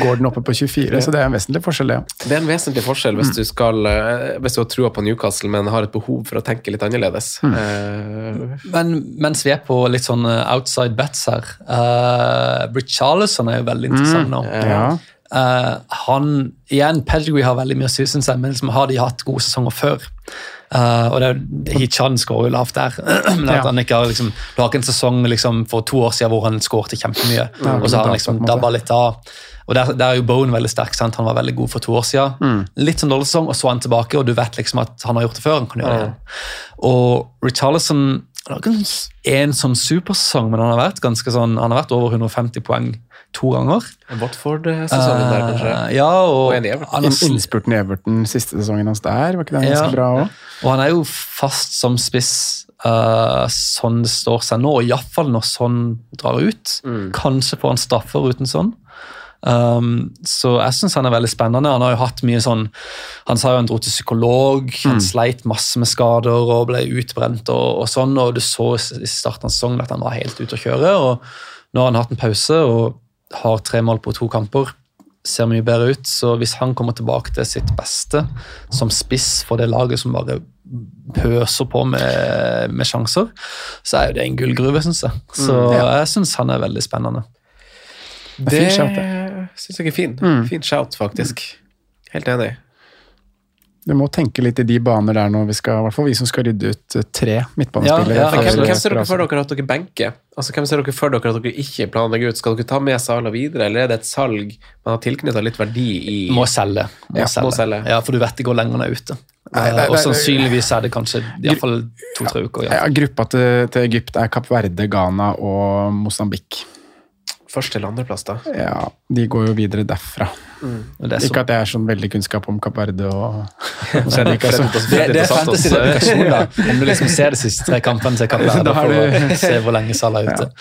Gordon oppe på 24, så det er en vesentlig forskjell, ja. Det er en vesentlig forskjell hvis du skal eh, Hvis du har trua på Newcastle, men har et behov for å tenke litt annerledes. Eh, Men mens vi er på litt sånn outside bets her uh, Britt Charlesson er jo veldig interessant nå. Ja. Eh, han, igjen, Pedigree har veldig mye å si, synes jeg, men liksom har de hatt gode sesonger før. Uh, og det er Hichan skårer jo lavt der. men at Ja. han ikke har liksom, Du har ikke en sesong liksom, for to år siden hvor han skårte kjempemye, og så har han liksom dabba litt av. Og der, der er jo Bone veldig sterk. sant? Han var veldig god for to år siden. Mm. Litt sånn dårlig sesong, og så er han tilbake, og du vet liksom at han har gjort det før. han kan gjøre det igjen. Og Richarlison han har ikke en sånn supersesong, men han har vært ganske sånn, han har vært over 150 poeng to ganger. Watford-sesongen der, kanskje. Uh, ja, og, Og Innspurten i Everton siste sesongen hans der, var ikke det ganske Ja. bra òg? Og han er jo fast som spiss uh, sånn det står seg nå, iallfall når sånn drar ut. Kanskje får han straffer uten sånn. Um, så jeg syns han er veldig spennende. Han har jo hatt mye sånn Han sa jo han dro til psykolog, han sleit masse med skader og ble utbrent og, og sånn, og du så i starten av sesongen at han var helt ute å kjøre. og Nå har han hatt en pause og har tre mål på to kamper. Ser mye bedre ut, så hvis han kommer tilbake til sitt beste som spiss for det laget som bare pøser på med, med sjanser, så er jo det en gullgruve, syns jeg. Så jeg syns han er veldig spennende. Det syns jeg er fin. Fin shout, faktisk. Helt enig. Du må tenke litt i de baner der nå, vi skal, i hvert fall vi som skal rydde ut eh, tre midtbanespillere. Ja, ja, Hvem, hvem ser dere for- dere at dere benker? Altså, hvem ser dere for dere at dere ikke planlegger ut? Skal dere ta med Sala videre, eller er det et salg man har tilknytta litt verdi i? Må selge. Må, Ja, selge. må selge. Ja, For du vet det går lenger er ute. Nei, nei, nei, og sannsynligvis er det kanskje iallfall to-tre uker. Ja, Ja. gruppa til, til Egypt er Kapp Verde, Ghana og Mosambik. Først til andreplass, da. Ja, de går jo videre derfra. Så, Ikke at jeg er sånn veldig kunnskap om Kapp Verde og altså. det, det er fantasy dedikasjon, da. Om du liksom ser de siste tre kampene til Kapp Verde for å se hvor lenge Salah er ute.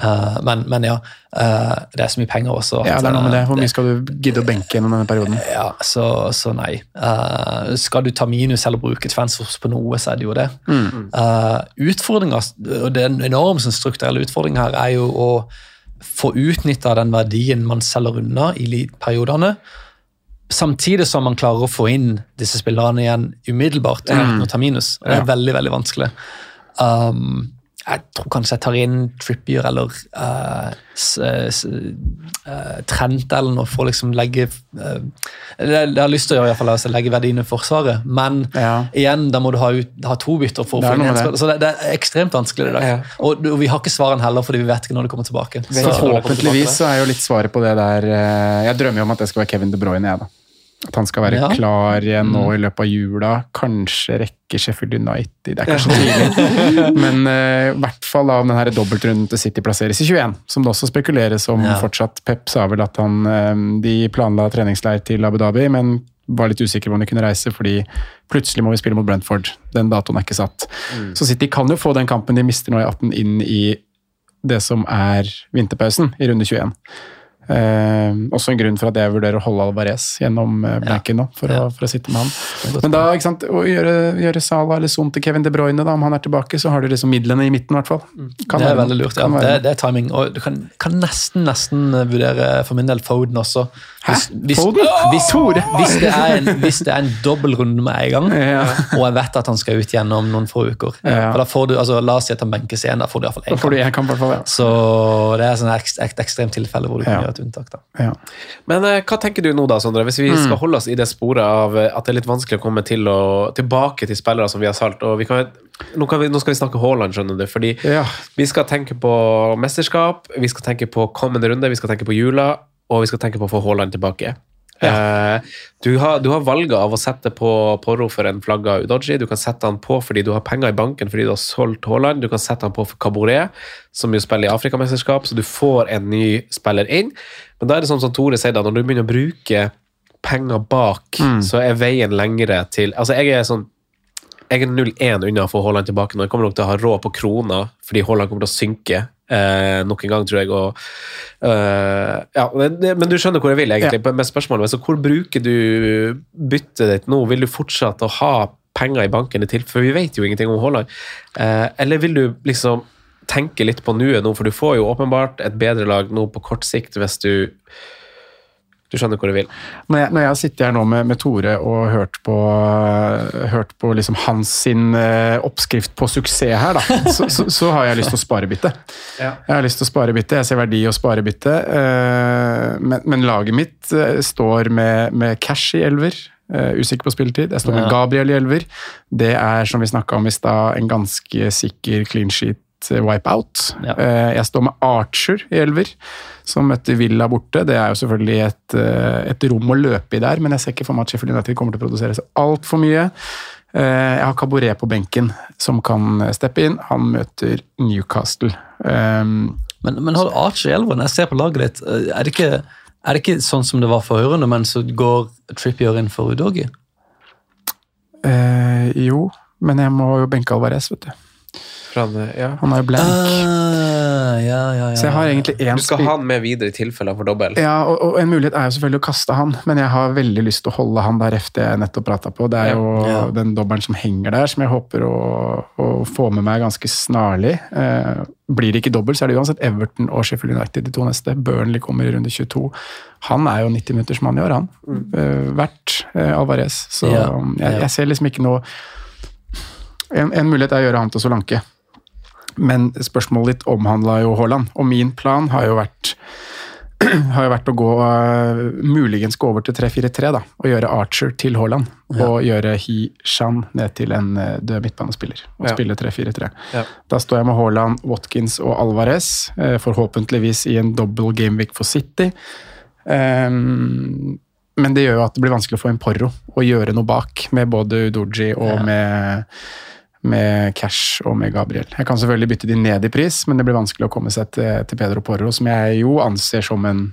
Uh, men, men ja, uh, det er så mye penger også. Ja, det er noe med det. Hvor eh, mye skal du gidde å benke gjennom denne perioden? Ja, så, så nei. Uh, skal du ta minus eller bruke transfers på noe, så er det jo det. Uh, utfordringa, og en enorm sånn, strukturell utfordring her, er jo å få utnytta den verdien man selger unna i periodene. Samtidig som man klarer å få inn disse spillerne igjen umiddelbart uten å ta minus. Det er veldig veldig vanskelig. Um, jeg tror kanskje jeg tar inn Trippier eller uh, s, s, uh, Trent eller noe for å liksom legge uh, det, det jeg har lyst til å gjøre, i hvert fall, altså legge verdiene i Forsvaret. Men igjen, da må du ha, ut, ha to bytter for å få inn en spiller. Så det, det er ekstremt vanskelig. det Ja. Og, og vi har ikke svarene heller, fordi vi vet ikke når det kommer tilbake. Så Forhåpentligvis så er jo litt svaret på det der eh, Jeg drømmer jo om at det skal være Kevin De Bruyne, jeg, da. At han skal være Ja. klar igjen nå Mm. i løpet av jula. Kanskje rekke Sheffield United. Det er kanskje tidlig. Men eh, i hvert fall av denne dobbeltrunden til City plasseres i 21, som det også spekuleres om Ja. fortsatt. Pep sa vel at han uh, De planla treningsleir til Abu Dhabi, men var litt usikker på om de kunne reise fordi plutselig må vi spille mot Brentford. Den datoen er ikke satt. Så City kan jo få den kampen de mister nå i 18 inn i det som er vinterpausen i runde 21. Eh, også en grunn for at jeg vurderer å holde Alvarez gjennom eh, blanken nå, for, å, for å sitte med han. Men da, ikke sant, å gjøre, gjøre Salah eller Son til Kevin De Bruyne, da, om han er tilbake, så har du liksom midlene i midten, i hvert fall. Kan det er være veldig lurt. ja. Det, det er timing. Og du kan, kan nesten nesten vurdere for min del Foden også. Hvis, hvis, Hvis, hvis, det er en, hvis det er en dobbeltrunde med en gang, Ja. og jeg vet at han skal ut gjennom noen få uker Ja. For da får du, altså, La oss si at han benkes igjen, da får du iallfall én kamp. en kamp. Ja. Så det er sånn et, et ekstremt tilfelle hvor du kan Ja. gjøre et unntak. da. Ja. Men uh, hva tenker du nå, da, Sondre? Hvis vi Mm. skal holde oss i det sporet av eh, at det er litt vanskelig å komme til å, tilbake til spillere som vi har solgt. og vi kan, nå, kan vi, nå skal vi snakke Haaland, skjønner du. fordi Ja. vi skal tenke på mesterskap, vi skal tenke på kommende runde, vi skal tenke på jula, og vi skal tenke på å få Haaland tilbake. Eh, du, har, du har valget av å sette på Porro for en flagga Udoji. Du kan sette han på fordi du har penger i banken fordi du har solgt Haaland. Du kan sette han på for Caboret, som jo spiller i Afrikamesterskap, så du får en ny spiller inn. Men da er det sånn som Tore sier, da, når du begynner å bruke penger bak, så er veien lengre til Altså, jeg er sånn jeg er 0-1 unna å få Haaland tilbake nå. Jeg kommer nok til å ha råd på krona, fordi Haaland kommer til å synke eh, nok en gang, tror jeg. Og, eh, ja, men, det- men du skjønner hvor jeg vil, egentlig, med spørsmålet. Så hvor bruker du byttet ditt nå? Vil du fortsette å ha penger i banken til, for vi vet jo ingenting om Haaland? Eh, eller vil du liksom tenke litt på nuet nå, for du får jo åpenbart et bedre lag nå på kort sikt hvis du Du skjønner hvor du vil. Når jeg, når jeg sitter her nå med, med Tore og hørt på, hørt på liksom hans sin eh, oppskrift på suksess her, da, så, så, så har jeg lyst til å spare bytte. Ja. Jeg har lyst til å spare bytte, jeg ser verdi i å spare bytte, eh, men, men laget mitt eh, står med, med cash i elver. eh, usikker på spilletid. Jeg står med Gabriel i elver. Det er, som vi snakka om i stad, en ganske sikker clean sheet eh, wipeout. Ja. Eh, Jeg står med Archer i elver, som møtte Villa borte. Det er jo selvfølgelig et, eh, et rom å løpe i der, men jeg ser ikke for meg at Sheffield United kommer til å produsere så altfor mye. Eh, Jeg har Cabaret på benken, som kan steppe inn. Han møter Newcastle. Um, Men, men har du Archer i elveren? Jeg ser på laget ditt. Er det ikke, er det ikke sånn som det var for Ørene, men så går Trippier inn for Udogi? eh, jo, men jeg må jo benke Alvarez, vet du. Eh, ja. Han er jo blank. Ah, ja, ja, ja. Så jeg har egentlig én Du skal ha han med videre i tilfelle han får dobbel. Ja, og, og en mulighet er jo selvfølgelig å kaste han, men jeg har veldig lyst til å holde han der efter jeg nettopp prata på. Det er jo Ja. den dobbelen som henger der, som jeg håper å, å få med meg ganske snarlig. Eh, blir det ikke dobbel, så er det uansett Everton og Sheffield United de to neste. Burnley kommer i runde 22. Han er jo 90-minuttersmann i år, han. Eh, Verdt eh, Alvarez. Så Ja, jeg, jeg ser liksom ikke noe en, en mulighet er å gjøre han til Solanke. Men spørsmålet ditt omhandla jo Haaland, og min plan har jo vært har jo vært å gå øh, muligens gå over til 3-4-3 da, og gjøre Archer til Haaland. Og gjøre He-Shan ned til en øh, død midtbanespiller, og Ja. spille 3-4-3. Ja. Da står jeg med Haaland, Watkins og Alvarez, øh, forhåpentligvis i en double gameweek for City. Um, men det gjør jo at det blir vanskelig å få en porro og gjøre noe bak, med både Udoji og Ja. med med Cash og med Gabriel. Jeg kan selvfølgelig bytte de ned i pris, men det blir vanskelig å komme seg til, til Pedro Porro, som jeg jo anser som en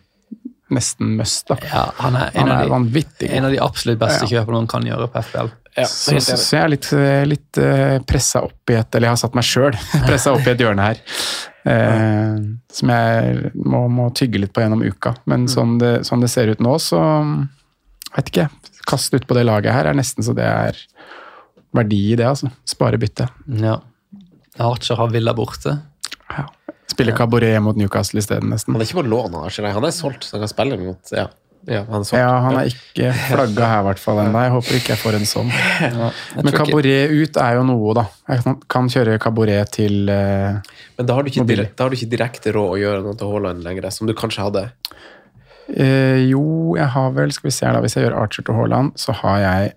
nesten must. da. Ja, han er en, Han av, er de, vanvittig. en av de absolutt beste Ja. kjøpene noen kan gjøre på FPL. Ja, Så, så, så jeg er litt, eh, litt uh, pressa opp i et Eller jeg har satt meg sjøl pressa opp i et hjørne her. eh, som jeg må, må tygge litt på gjennom uka. Men sånn, det, sånn det ser ut nå, så vet ikke. Kast ut på det laget her er nesten så det er verdi i det, altså. Spare bytte. Ja. Archer har Villa borte. Spille Caboret mot Newcastle isteden, nesten. Han er ikke på lån, Archer. Han er solgt, så han kan spille mot ja. Ja, han er. Ja, han er ikke flagga her, i hvert fall ennå. Jeg håper ikke jeg får en sånn. Ja, Men kabaret ut er jo noe, da. Jeg kan, kjøre kabaret til uh, Men da har, du ikke Mobil. da har du ikke direkte råd å gjøre noe til Haaland lenger, som du kanskje hadde. Uh, Jo, jeg har vel Skal vi se her, da. Hvis jeg gjør Archer til Haaland, så har jeg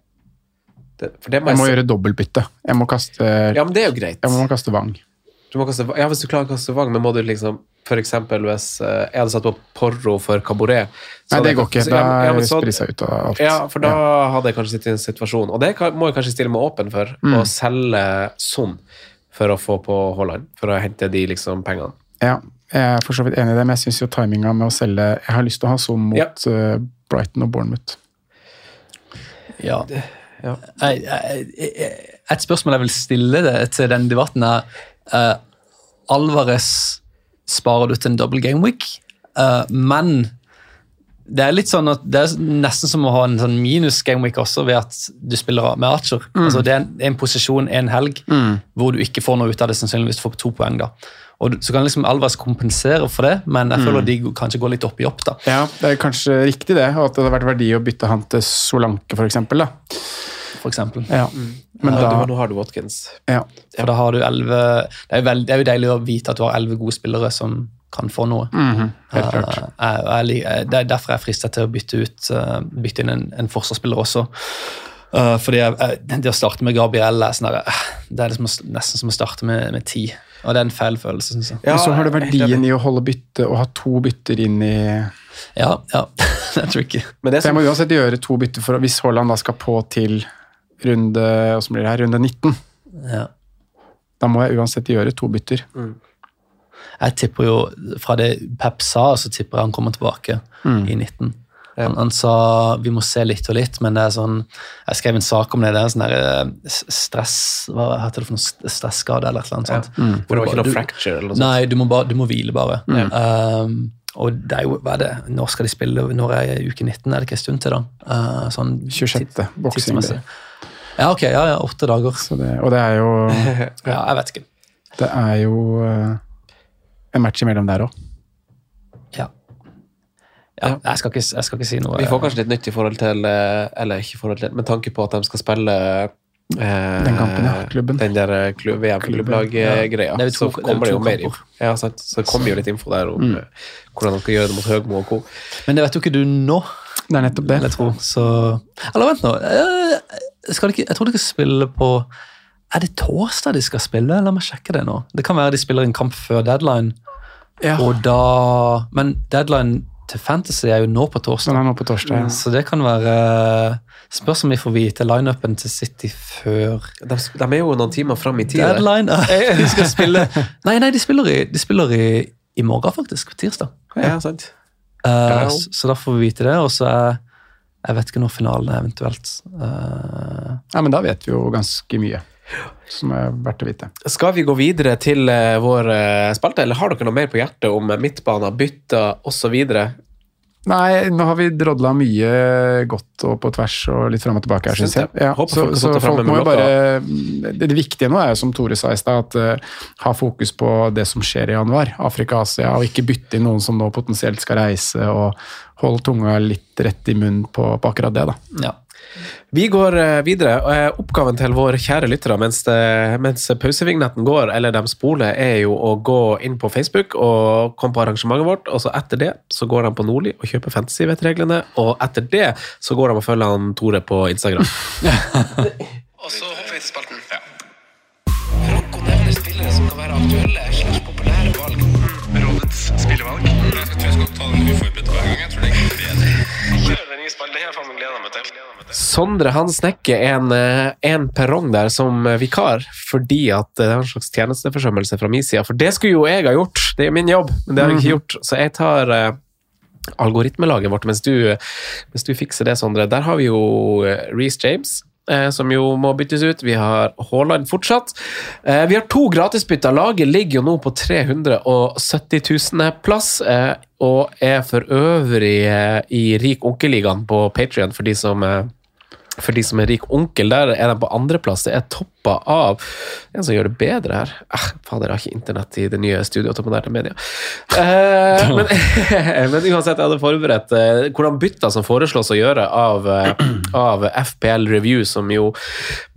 Det, det må Jeg gjøre dobbeltbytte. Jeg må kaste Ja, men det er jo greit. Jeg må kaste Vang. Du må kaste, ja, hvis du klarer å kaste Vang, men må du liksom eksempel hvis eh, jeg hadde satt på Porro for Cabaret Nei, det jeg- går ikke. Da ja, men- ja, jeg ut av alt. Ja, for da hadde jeg kanskje sittet i en situasjon, og det må jeg kanskje stille meg åpen for, Mm. å selge Son for å få på Haaland, for å hente de liksom pengene. Ja, jeg er for så vidt enig i det, men jeg syns jo timinga med å selge Jeg har lyst til å ha sånn mot Ja. eh, Brighton og Bournemouth. Ja. Ja. Jeg- jeg- Et spørsmål jeg vil stille det til denne debatten, er uh, Alvarez sparer du til en double game week, uh, men det er litt sånn at det er nesten som å ha en sånn minus gameweek også ved at du spiller med Archer. Altså det er en, en posisjon en helg hvor du ikke får noe ut av det, sannsynligvis du får to poeng. da. Og du- Så kan liksom Alvas kompensere for det, men jeg føler de kanskje går litt opp i opp. da. Ja, det er kanskje riktig det, og at det hadde vært verdi å bytte han til Solanke, da. For eksempel. Ja. Men Ja, da du, nå har du Watkins. ja. For da har du 11 det, er vel- det er jo deilig å vite at du har elleve gode spillere som kan få noe. Mhm, helt klart. Uh, jeg, jeg, det er derfor jeg er frista til å bytte, ut, uh, bytte inn en, en forsvarsspiller også. Uh, fordi jeg, jeg, Det å starte med Gabriel er, sånn der, eh, det er liksom nesten som å starte med, med ti. Og det er en feil følelse, syns jeg. Ja, Men så har du er verdien i å holde bytte og ha to bytter inn i Ja, ja. det er tricky. Men det Så jeg må uansett gjøre to bytter for hvis Haaland da skal på til runde blir det her, runde 19. Ja. Da må jeg uansett gjøre to bytter. Jeg tipper jo, fra det Pep sa, så tipper jeg han kommer tilbake i 19. Han, han sa vi må se litt og litt, men det er sånn Jeg skrev en sak om det. Det er en sånn der, eh, stress Hva heter det for noe? St- Stresskade eller noe sånt. for det var ikke noe fracture eller noe sånt. Nei, du må, bare, du må hvile bare. Um, og det er jo, hva er det? Når skal de spille? Når er uke 19? Er det ikke en stund til, da? Uh, sånn 26. tid- boksing. Ja, ok. Ja, ja, åtte dager. Så det, og det er jo, Ja, jeg vet ikke. det er jo eh, en match imellom der òg. Ja. ja jeg, skal ikke, jeg skal ikke si noe. vi får kanskje litt nytt i forhold til eh, Eller ikke i forhold til, med tanke på at de skal spille eh, Den kampen, ja, klubben. Den der eh, VM-klubblag-greia. To- så er kommer det jo mer inn. info. Ja, så Så det kommer jo litt info der om mm. hvordan de skal gjøre det mot Høgmo og co. Men det vet jo ikke du nå. Det er nettopp det. Eller vent nå. Jeg, Skal ikke, jeg tror de skal spille på Er det torsdag de skal spille? La meg sjekke det nå. Det kan være de spiller en kamp før deadline. Ja. Og da Men deadline til Fantasy er jo nå på Den torsdag. er nå på torsdag. Ja. Så det kan være Spørs om vi får vite lineupen til City før De, de er jo noen timer fram i tid. deadline. De skal spille Nei, nei, de spiller i, de spiller i, i morgen, faktisk. På tirsdag. Ja, sant. Uh, Ja. så, så da får vi vite det. Og så er Jeg vet ikke når finalen er, eventuelt. Uh, ja, men da vet vi jo ganske mye. Som er verdt å vite. Skal vi gå videre til eh, vår eh, spalte, eller har dere noe mer på hjertet om midtbaner, bytter osv.? Nei, nå har vi drodla mye godt og på tvers og litt fram og tilbake her, Syns jeg. Ja, så så folk må jo bare det, det viktige nå er jo, som Tore sa i stad, at uh, ha fokus på det som skjer i januar. Afrika, Asia, og ikke bytte inn noen som nå potensielt skal reise, og hold tunga litt rett i munnen på, på akkurat det, da. ja. Vi går eh, videre. eh, Oppgaven til våre kjære lyttere mens, mens pausevignetten går, eller de spoler, er jo å gå inn på Facebook og komme på arrangementet vårt. og så Etter det så går de på Nordli og kjøper fantasy-vettreglene. Og etter det så går de og følger han Tore på Instagram. og så hopper Spalten. Det her faen meg gleder meg til. Sondre han snekker en, eh, en perrong der som vikar, fordi at det er en slags tjenesteforsømmelse fra min side. For det skulle jo jeg ha gjort, det er jo min jobb, men det har jeg ikke gjort. Så jeg tar eh, algoritmelaget vårt mens du, mens du fikser det, Sondre. Der har vi jo eh, Reece James. Eh, Som jo må byttes ut. Vi har Haaland fortsatt. Eh, Vi har to gratisbytter. Laget ligger jo nå på 370 000 plass. eh, Og er for øvrig i Rik onkel-ligaen på Patrion for de som for de som er rik onkel. Der er de på andreplass. Det er toppa av En som gjør det bedre her eh, Fader, jeg har ikke internett i det nye studioet til moderne media. Eh, men, men uansett, jeg hadde forberedt eh, hvordan bytter som foreslås å gjøre av, eh, av FPL Review, som jo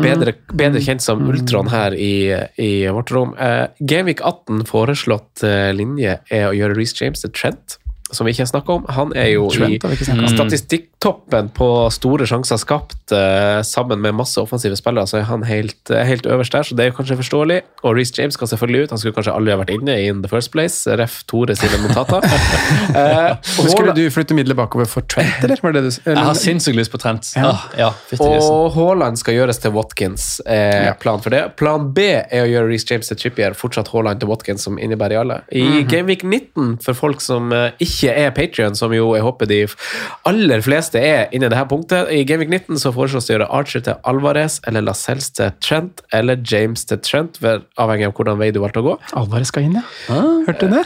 bedre, bedre kjent som Ultron her i, i vårt rom. Eh, Gamevik 18 foreslått eh, linje er å gjøre Reece James til Trent som vi ikke har snakka om. Han er jo Trent ikke i statistikktoppen på store sjanser skapt, uh, sammen med masse offensive spillere. Så er han helt, uh, helt øverst der, så det er jo kanskje forståelig. Og Reece James skal selvfølgelig ut. Han skulle kanskje aldri ha vært inne in the first place. Ref. Tore sine notater. uh, Skulle du flytte midler bakover for Trent, eller? Var det det du, eller? Jeg har sinnssykt lyst på Trent. Ja. Ja, ja, og Haaland skal gjøres til Watkins. Eh, plan for det. Plan B er å gjøre Reece James til Trippier, fortsatt Haaland til Watkins, som innebærer i alle. I Gameweek 19, for folk som eh, ikke er Patrion, som jo jeg håper de aller fleste er inni det her punktet, i Gameweek 19 så foreslås det å gjøre Archer til Alvarez, eller Lascelles til Trent, eller James til Trent, avhengig av hvordan vei du valgte å gå. Alvarez skal inn, ja. Hørte du det?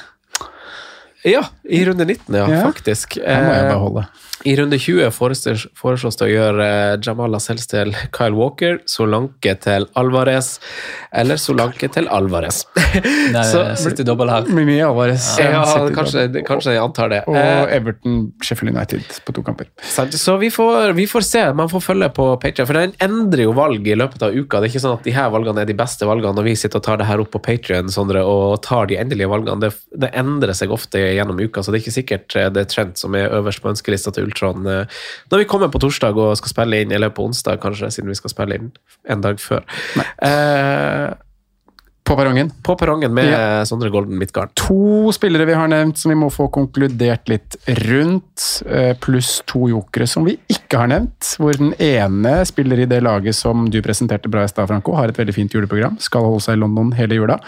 Ja, i runde 19, ja, Ja. faktisk. Det må jeg bare beholde. I runde 20 foreslås det å gjøre Jamala Jamal Lascelles til Kyle Walker, Solanke til Alvarez, eller Solanke til Alvarez. Nei, Så- City dobbel her. Mye Alvarez. ja, kanskje, kanskje jeg antar det. Og Eh, Everton, Sheffield United på to kamper. Så vi får, vi får se. Man får følge på Patreon, for den endrer jo valg i løpet av uka. Det er ikke sånn at de her valgene er de beste valgene når vi sitter og tar det her opp på Patreon og tar de endelige valgene. Det, det endrer seg ofte gjennom uka, så det er ikke sikkert eh, det er Trent som er øverst på ønskelista til Ultron eh, når vi kommer på torsdag og skal spille inn, eller på onsdag kanskje, siden vi skal spille inn en dag før. Eh, På perrongen. på perrongen med Ja. Sondre Golden Midtgarden. To spillere vi har nevnt som vi må få konkludert litt rundt, eh, pluss to jokere som vi ikke har nevnt. Hvor den ene spiller i det laget som du presenterte bra i stad, Franco, har et veldig fint juleprogram, skal holde seg i London hele jula.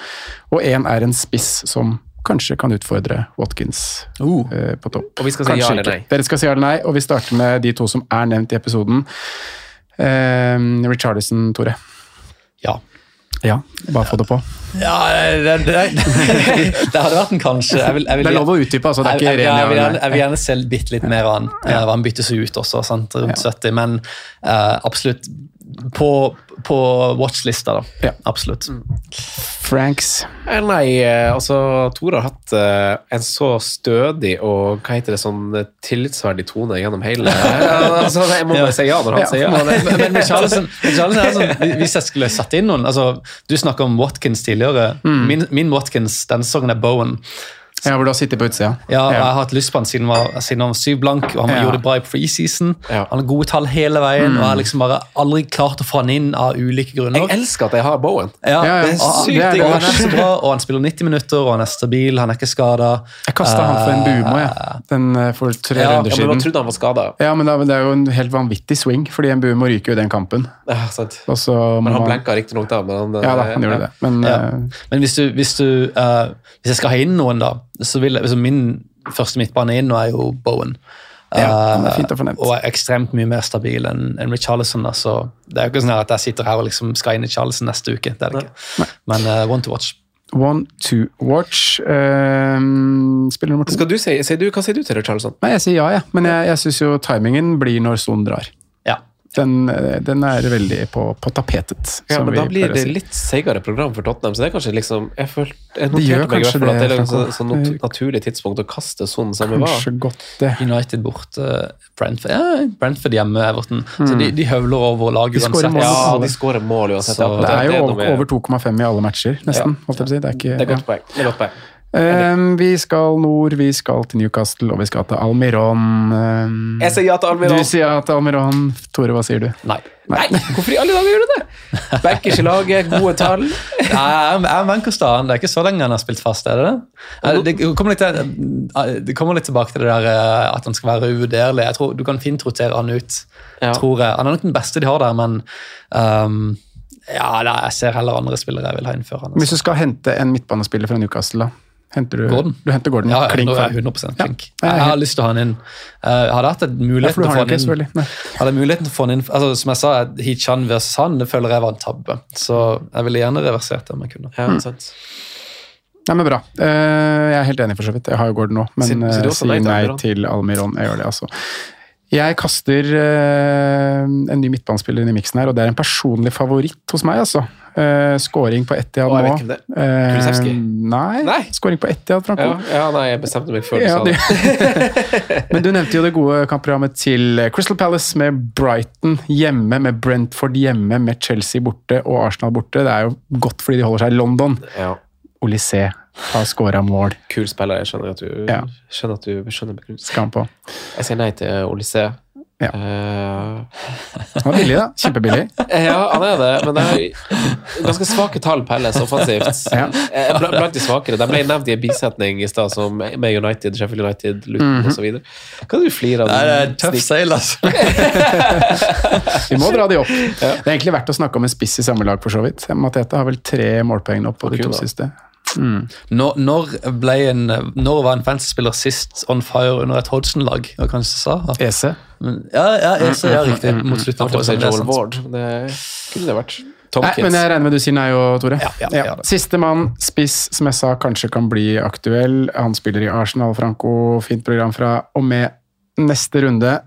Og én er en spiss som kanskje kan utfordre Watkins Uh. eh, på topp. Og vi skal si Kanskje ja eller ikke. nei. Dere skal si ja eller nei, og vi starter med de to som er nevnt i episoden. Uh, Richardison, Tore. Ja. Ja, bare få det på. Ja, det, det, det, det hadde vært en kanskje. Jeg vil, jeg vil, Det er lov å utdype, altså. Det er jeg, ikke jeg, ren jeg, vil gjerne, jeg vil gjerne se bitte litt mer av han. Ja. Han byttes seg ut også, sant? rundt 70, men uh, absolutt på, på watchlista, da. Ja. Absolutt. Franks. Eh, Nei, eh, altså Tore har hatt eh, en så stødig og hva heter det, sånn tillitsverdig tone gjennom hele altså, Jeg må bare si ja når han Ja, sier ja. Men, men Richarlison, Richarlison er sånn, Hvis jeg skulle satt inn noen altså, Du snakka om Watkins tidligere. Min, min Watkins denne sesongen er Bowen. Ja, hvor du har sittet på utsida. Ja, og Jeg har hatt lyst på han siden han var, siden han var syv blank, og han Ja. gjorde det bra i preseason. Ja. Han har gode tall hele veien, og jeg har liksom bare aldri klart å få han inn av ulike grunner. Jeg elsker at jeg har Bowen. Ja, Ja, ja. det er sykt det er det. og han er så bra, og han spiller 90 minutter, og han er stabil, han er ikke skada. Jeg kasta han for en bumo, ja. Den eh, for tre Ja, runder Ja, men siden. trodde han var skada. Ja, men det er- jo en helt vanvittig swing, fordi en bumo ryker jo i den kampen. Ja, sant. Og så Men han blenka riktignok da. Men han, Ja da, han gjorde det. Men Ja. eh, Men hvis du, hvis, du uh, hvis jeg skal ha inn noen, da, så vil jeg, altså min første midtbane inn nå er jo Bowen. Ja, Eh, er fint få. Og er ekstremt mye mer stabil enn enn Richarlison. Da, så det er jo ikke sånn her at jeg sitter her og liksom skal inn i Charlison neste uke. det er det ikke. Men eh, one to watch. one to watch. Eh, spiller nummer to. Skal du si, sier du, Hva sier du til Richarlison? Nei, jeg sier ja, jeg. Men jeg, jeg syns jo timingen blir når sonen drar. Ja. Den, eh, den er veldig på, på tapetet. Ja, som men vi Da blir det si. litt seigere program for Tottenham. Så det er kanskje liksom Jeg, følte, jeg noterte meg i hvert fall at det er et liksom sånn nat- naturlig tidspunkt å kaste sånn som med Kanskje godt det. United borte, Brentford, ja, Brentford hjemme, Everton. Så de, de høvler over laget De uansett. mål. Ja, de skårer mål uansett. Så- Ja, Det er jo over, over 2,5 i alle matcher, nesten. holdt jeg på å si. Det er ikke, Det er ja. godt poeng. Ehm, vi skal nord, vi skal til Newcastle, og vi skal til Almiron. Um, Jeg sier ja til Almiron. Du sier ja til Almiron. Tore, hva sier du? Nei. Nei, hvorfor i alle dager gjør du det? Backers i laget, gode tall. Er jeg er Manchester, det er ikke så lenge han har spilt fast, er det det? Eh, Det kommer litt, det kommer litt tilbake til det der eh, at han skal være uvurderlig. Jeg tror Du kan fint rotere han ut, Ja. tror jeg. Han er nok den beste de har der, men um, ja, da, jeg ser heller andre spillere jeg vil ha inn før han. Hvis du skal hente en midtbanespiller fra Newcastle, da? Henter du Gordon. Du henter Gordon, Ja, klink nå er jeg 100 klink. Ja, Jeg har lyst til å ha han inn. Eh, Jeg hadde hatt et Ja, til å få han inn. Hadde muligheten til å få han inn altså, Som jeg sa, Hichan versus han, det føler jeg var en tabbe. Så jeg ville gjerne reversert det om jeg kunne. Ja, sant. Nei, men bra. Eh, jeg er helt enig, for så vidt. Jeg har jo Gordon nå, men si, si, eh, nei nei til Almiron. Jeg gjør det, altså. Jeg kaster eh, en ny midtbanespiller inn i miksen her, og det er en personlig favoritt hos meg, altså. Uh, scoring på jeg nå. hvem det Eh, nei, Nei. scoring på Etihad, Franco. Ja, ja, nei, jeg bestemte meg før du Ja, sa det. Men du nevnte jo det gode kampprogrammet til Crystal Palace med Brighton hjemme, med Brentford hjemme, med Chelsea borte og Arsenal borte. Det er jo godt fordi de holder seg i London. Ja. Olysée har skåra mål. Kul spiller. Jeg skjønner at du Ja. skjønner at du skjønner han på. Jeg sier nei til Olysée. Ja. Uh... Han var billig, da. Kjempebillig. ja, han er det, men det er ganske svake tall Pelles offensivt. Ja. Eh, bl- Blant de svakere. De ble nevnt i en bisetning i stad, som med United, Sheffield United, Luton Mhm. osv. Hva er det du flirer av? Det er tøff seil, altså. Vi må dra de opp. Det er egentlig verdt å snakke om en spiss i samme lag, for så vidt. Mateta har vel tre målpoeng nå på de to Akuna. Siste. Når, når, ble en, når var en fansspiller sist on fire under et Hodgson-lag? Kanskje sa? EC. Men- Ja, ja, EC, ser, ja, riktig. Mot slutten av er Joel. Ward. Det kunne det vært. Tom Nei, men jeg regner med du sier nei òg, Tore. Ja, ja, ja. Sistemann, spiss, som jeg sa kanskje kan bli aktuell. Han spiller i Arsenal, Franco. Fint program fra og med neste runde.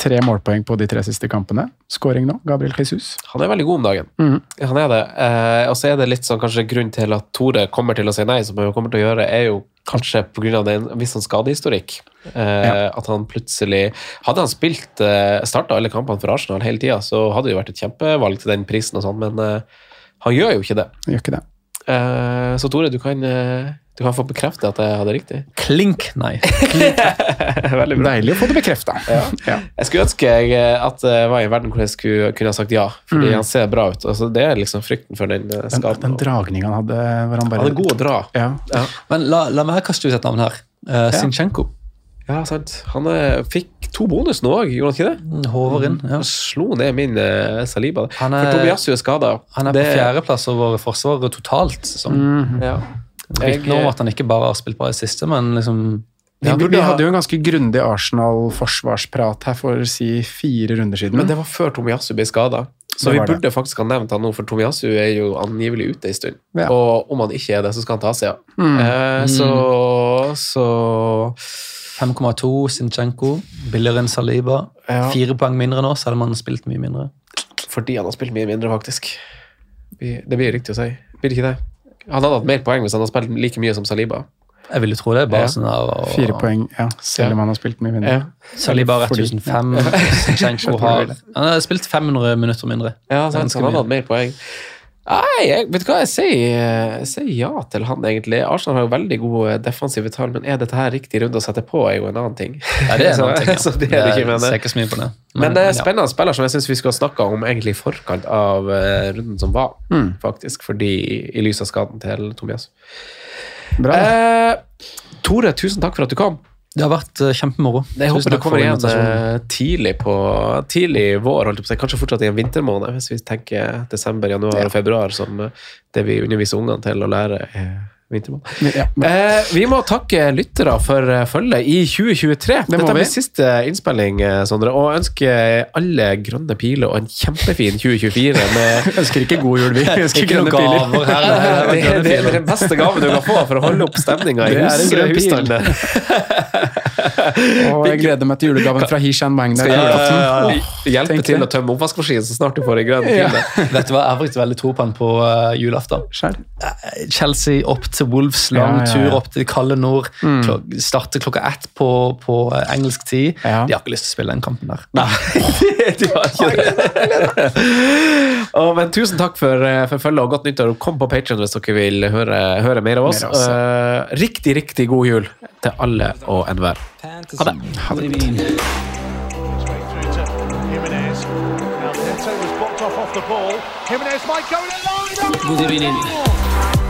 Tre målpoeng på de tre siste kampene. Skåring nå, Gabriel Jesus. Han er veldig god om dagen. Mm. Han er det. Eh, og så er det litt sånn kanskje grunnen til at Tore kommer til å si nei, som han kommer til å gjøre, er jo kanskje pga. en viss sånn skadehistorikk. Eh, At han plutselig Hadde han spilt eh, starta alle kampene for Arsenal hele tida, så hadde det jo vært et kjempevalg til den prisen og sånn, men eh, han gjør jo ikke det. Gjør ikke det. Eh, så Tore, du kan, eh, du kan få bekrefte at jeg hadde riktig. Klink, nei. Veldig bra. Deilig å få det bekrefta. Ja. Jeg skulle ønske jeg, eh, at det var i en verden hvor jeg skulle, kunne ha sagt ja, fordi Mm. han ser bra ut. Altså, det er liksom frykten for den skaden. Den, den dragninga han hadde hvor han bare Han er god å dra. Ja. Ja. Men la, la meg kaste ut et navn her. Uh, Sinchenko. Ja, sant. Han eh, fikk to bonus nå òg, gjorde han ikke det? Håver inn. Ja. Han slo ned min uh, Saliba. Han er- For Tobiasu er skada. Han er på fjerdeplass over Forsvaret totalt. Sånn. Mm -hmm. Ja. Riktig om at han ikke bare har spilt bra i siste, men liksom Vi, Ja, vi, hadde jo en ganske grundig Arsenal-forsvarsprat her for si fire runder siden. Men det var før Tomiyasu ble skada. Så vi burde det. faktisk ha nevnt han nå, for Tomiyasu er jo angivelig ute en stund. Ja. Og om han ikke er det, så skal han ta seg av. Mm. Eh, så, så 5,2 Sinchenko. Billigere enn Saliba. Ja. Fire poeng mindre nå, selv om han har spilt mye mindre. Fordi han har spilt mye mindre, faktisk. Det blir riktig å si. Blir det ikke det? Han hadde hatt mer poeng hvis han hadde spilt like mye som Saliba. Jeg vil jo tro det. bare Ja. sånn av å- Fire poeng, ja. Selv om han har spilt mye mindre. Ja, Saliba har Fordi- 1005. Sinchenko har Han har spilt 500 minutter mindre. ja sant, han hadde hatt mer poeng. Nei, jeg, vet du hva, jeg sier, jeg sier ja til han, egentlig. Arsenal har jo veldig gode defensive tall, men er dette her riktig runde å sette på, er jo en annen ting. Ja, det er en annen ting. Ja. så det er det ikke, men, ser ikke så mye på det. men det er ja. spennende spiller som jeg syns vi skulle ha snakka om egentlig i forkant av eh, runden som var, faktisk. Fordi i lys av skaden til Tomias. Bra. Eh, Tore, tusen takk for at du kom. Det har vært eh, kjempemoro. Jeg Tusen håper du kommer igjen eh, tidlig på tidlig vår, holdt på kanskje fortsatt i en vintermåned, hvis vi tenker desember, januar og februar som eh, det vi underviser ungene til å lære. Ja, Eh, vi må takke lyttere for eh, følget i 2023. Det Dette vi. blir siste innspilling, eh, Sondre, og ønske alle grønne piler og en kjempefin 2024 med ønsker ikke god jul, vi. Vi ønsker Ikke noen grønne piler. gaver her. her, det, det det, det er den beste gaven du kan få for å holde opp stemninga i Det Og jeg gleder meg til julegaven fra Hishan Wang. Skal Åh, hjelpe tenk til det. å tømme oppvaskmaskinen så snart du får deg grønn Ja. Vet du hva, jeg har faktisk veldig tro på han på uh, julaften. Chelsea opp til Wolves, lang Ja, ja, ja. tur opp til kalde nord. Klok starte klokka ett på, på eh, engelsk tid. Ja. De har ikke lyst til å spille den kampen der. Nei, de har ikke det. Å, men tusen takk for, eh, for følget og godt nyttår. Kom på Patreon hvis dere vil høre, høre mer av oss. Mer av oss, Eh, riktig, riktig god jul til alle og enhver. Ha det. Good evening. Straight through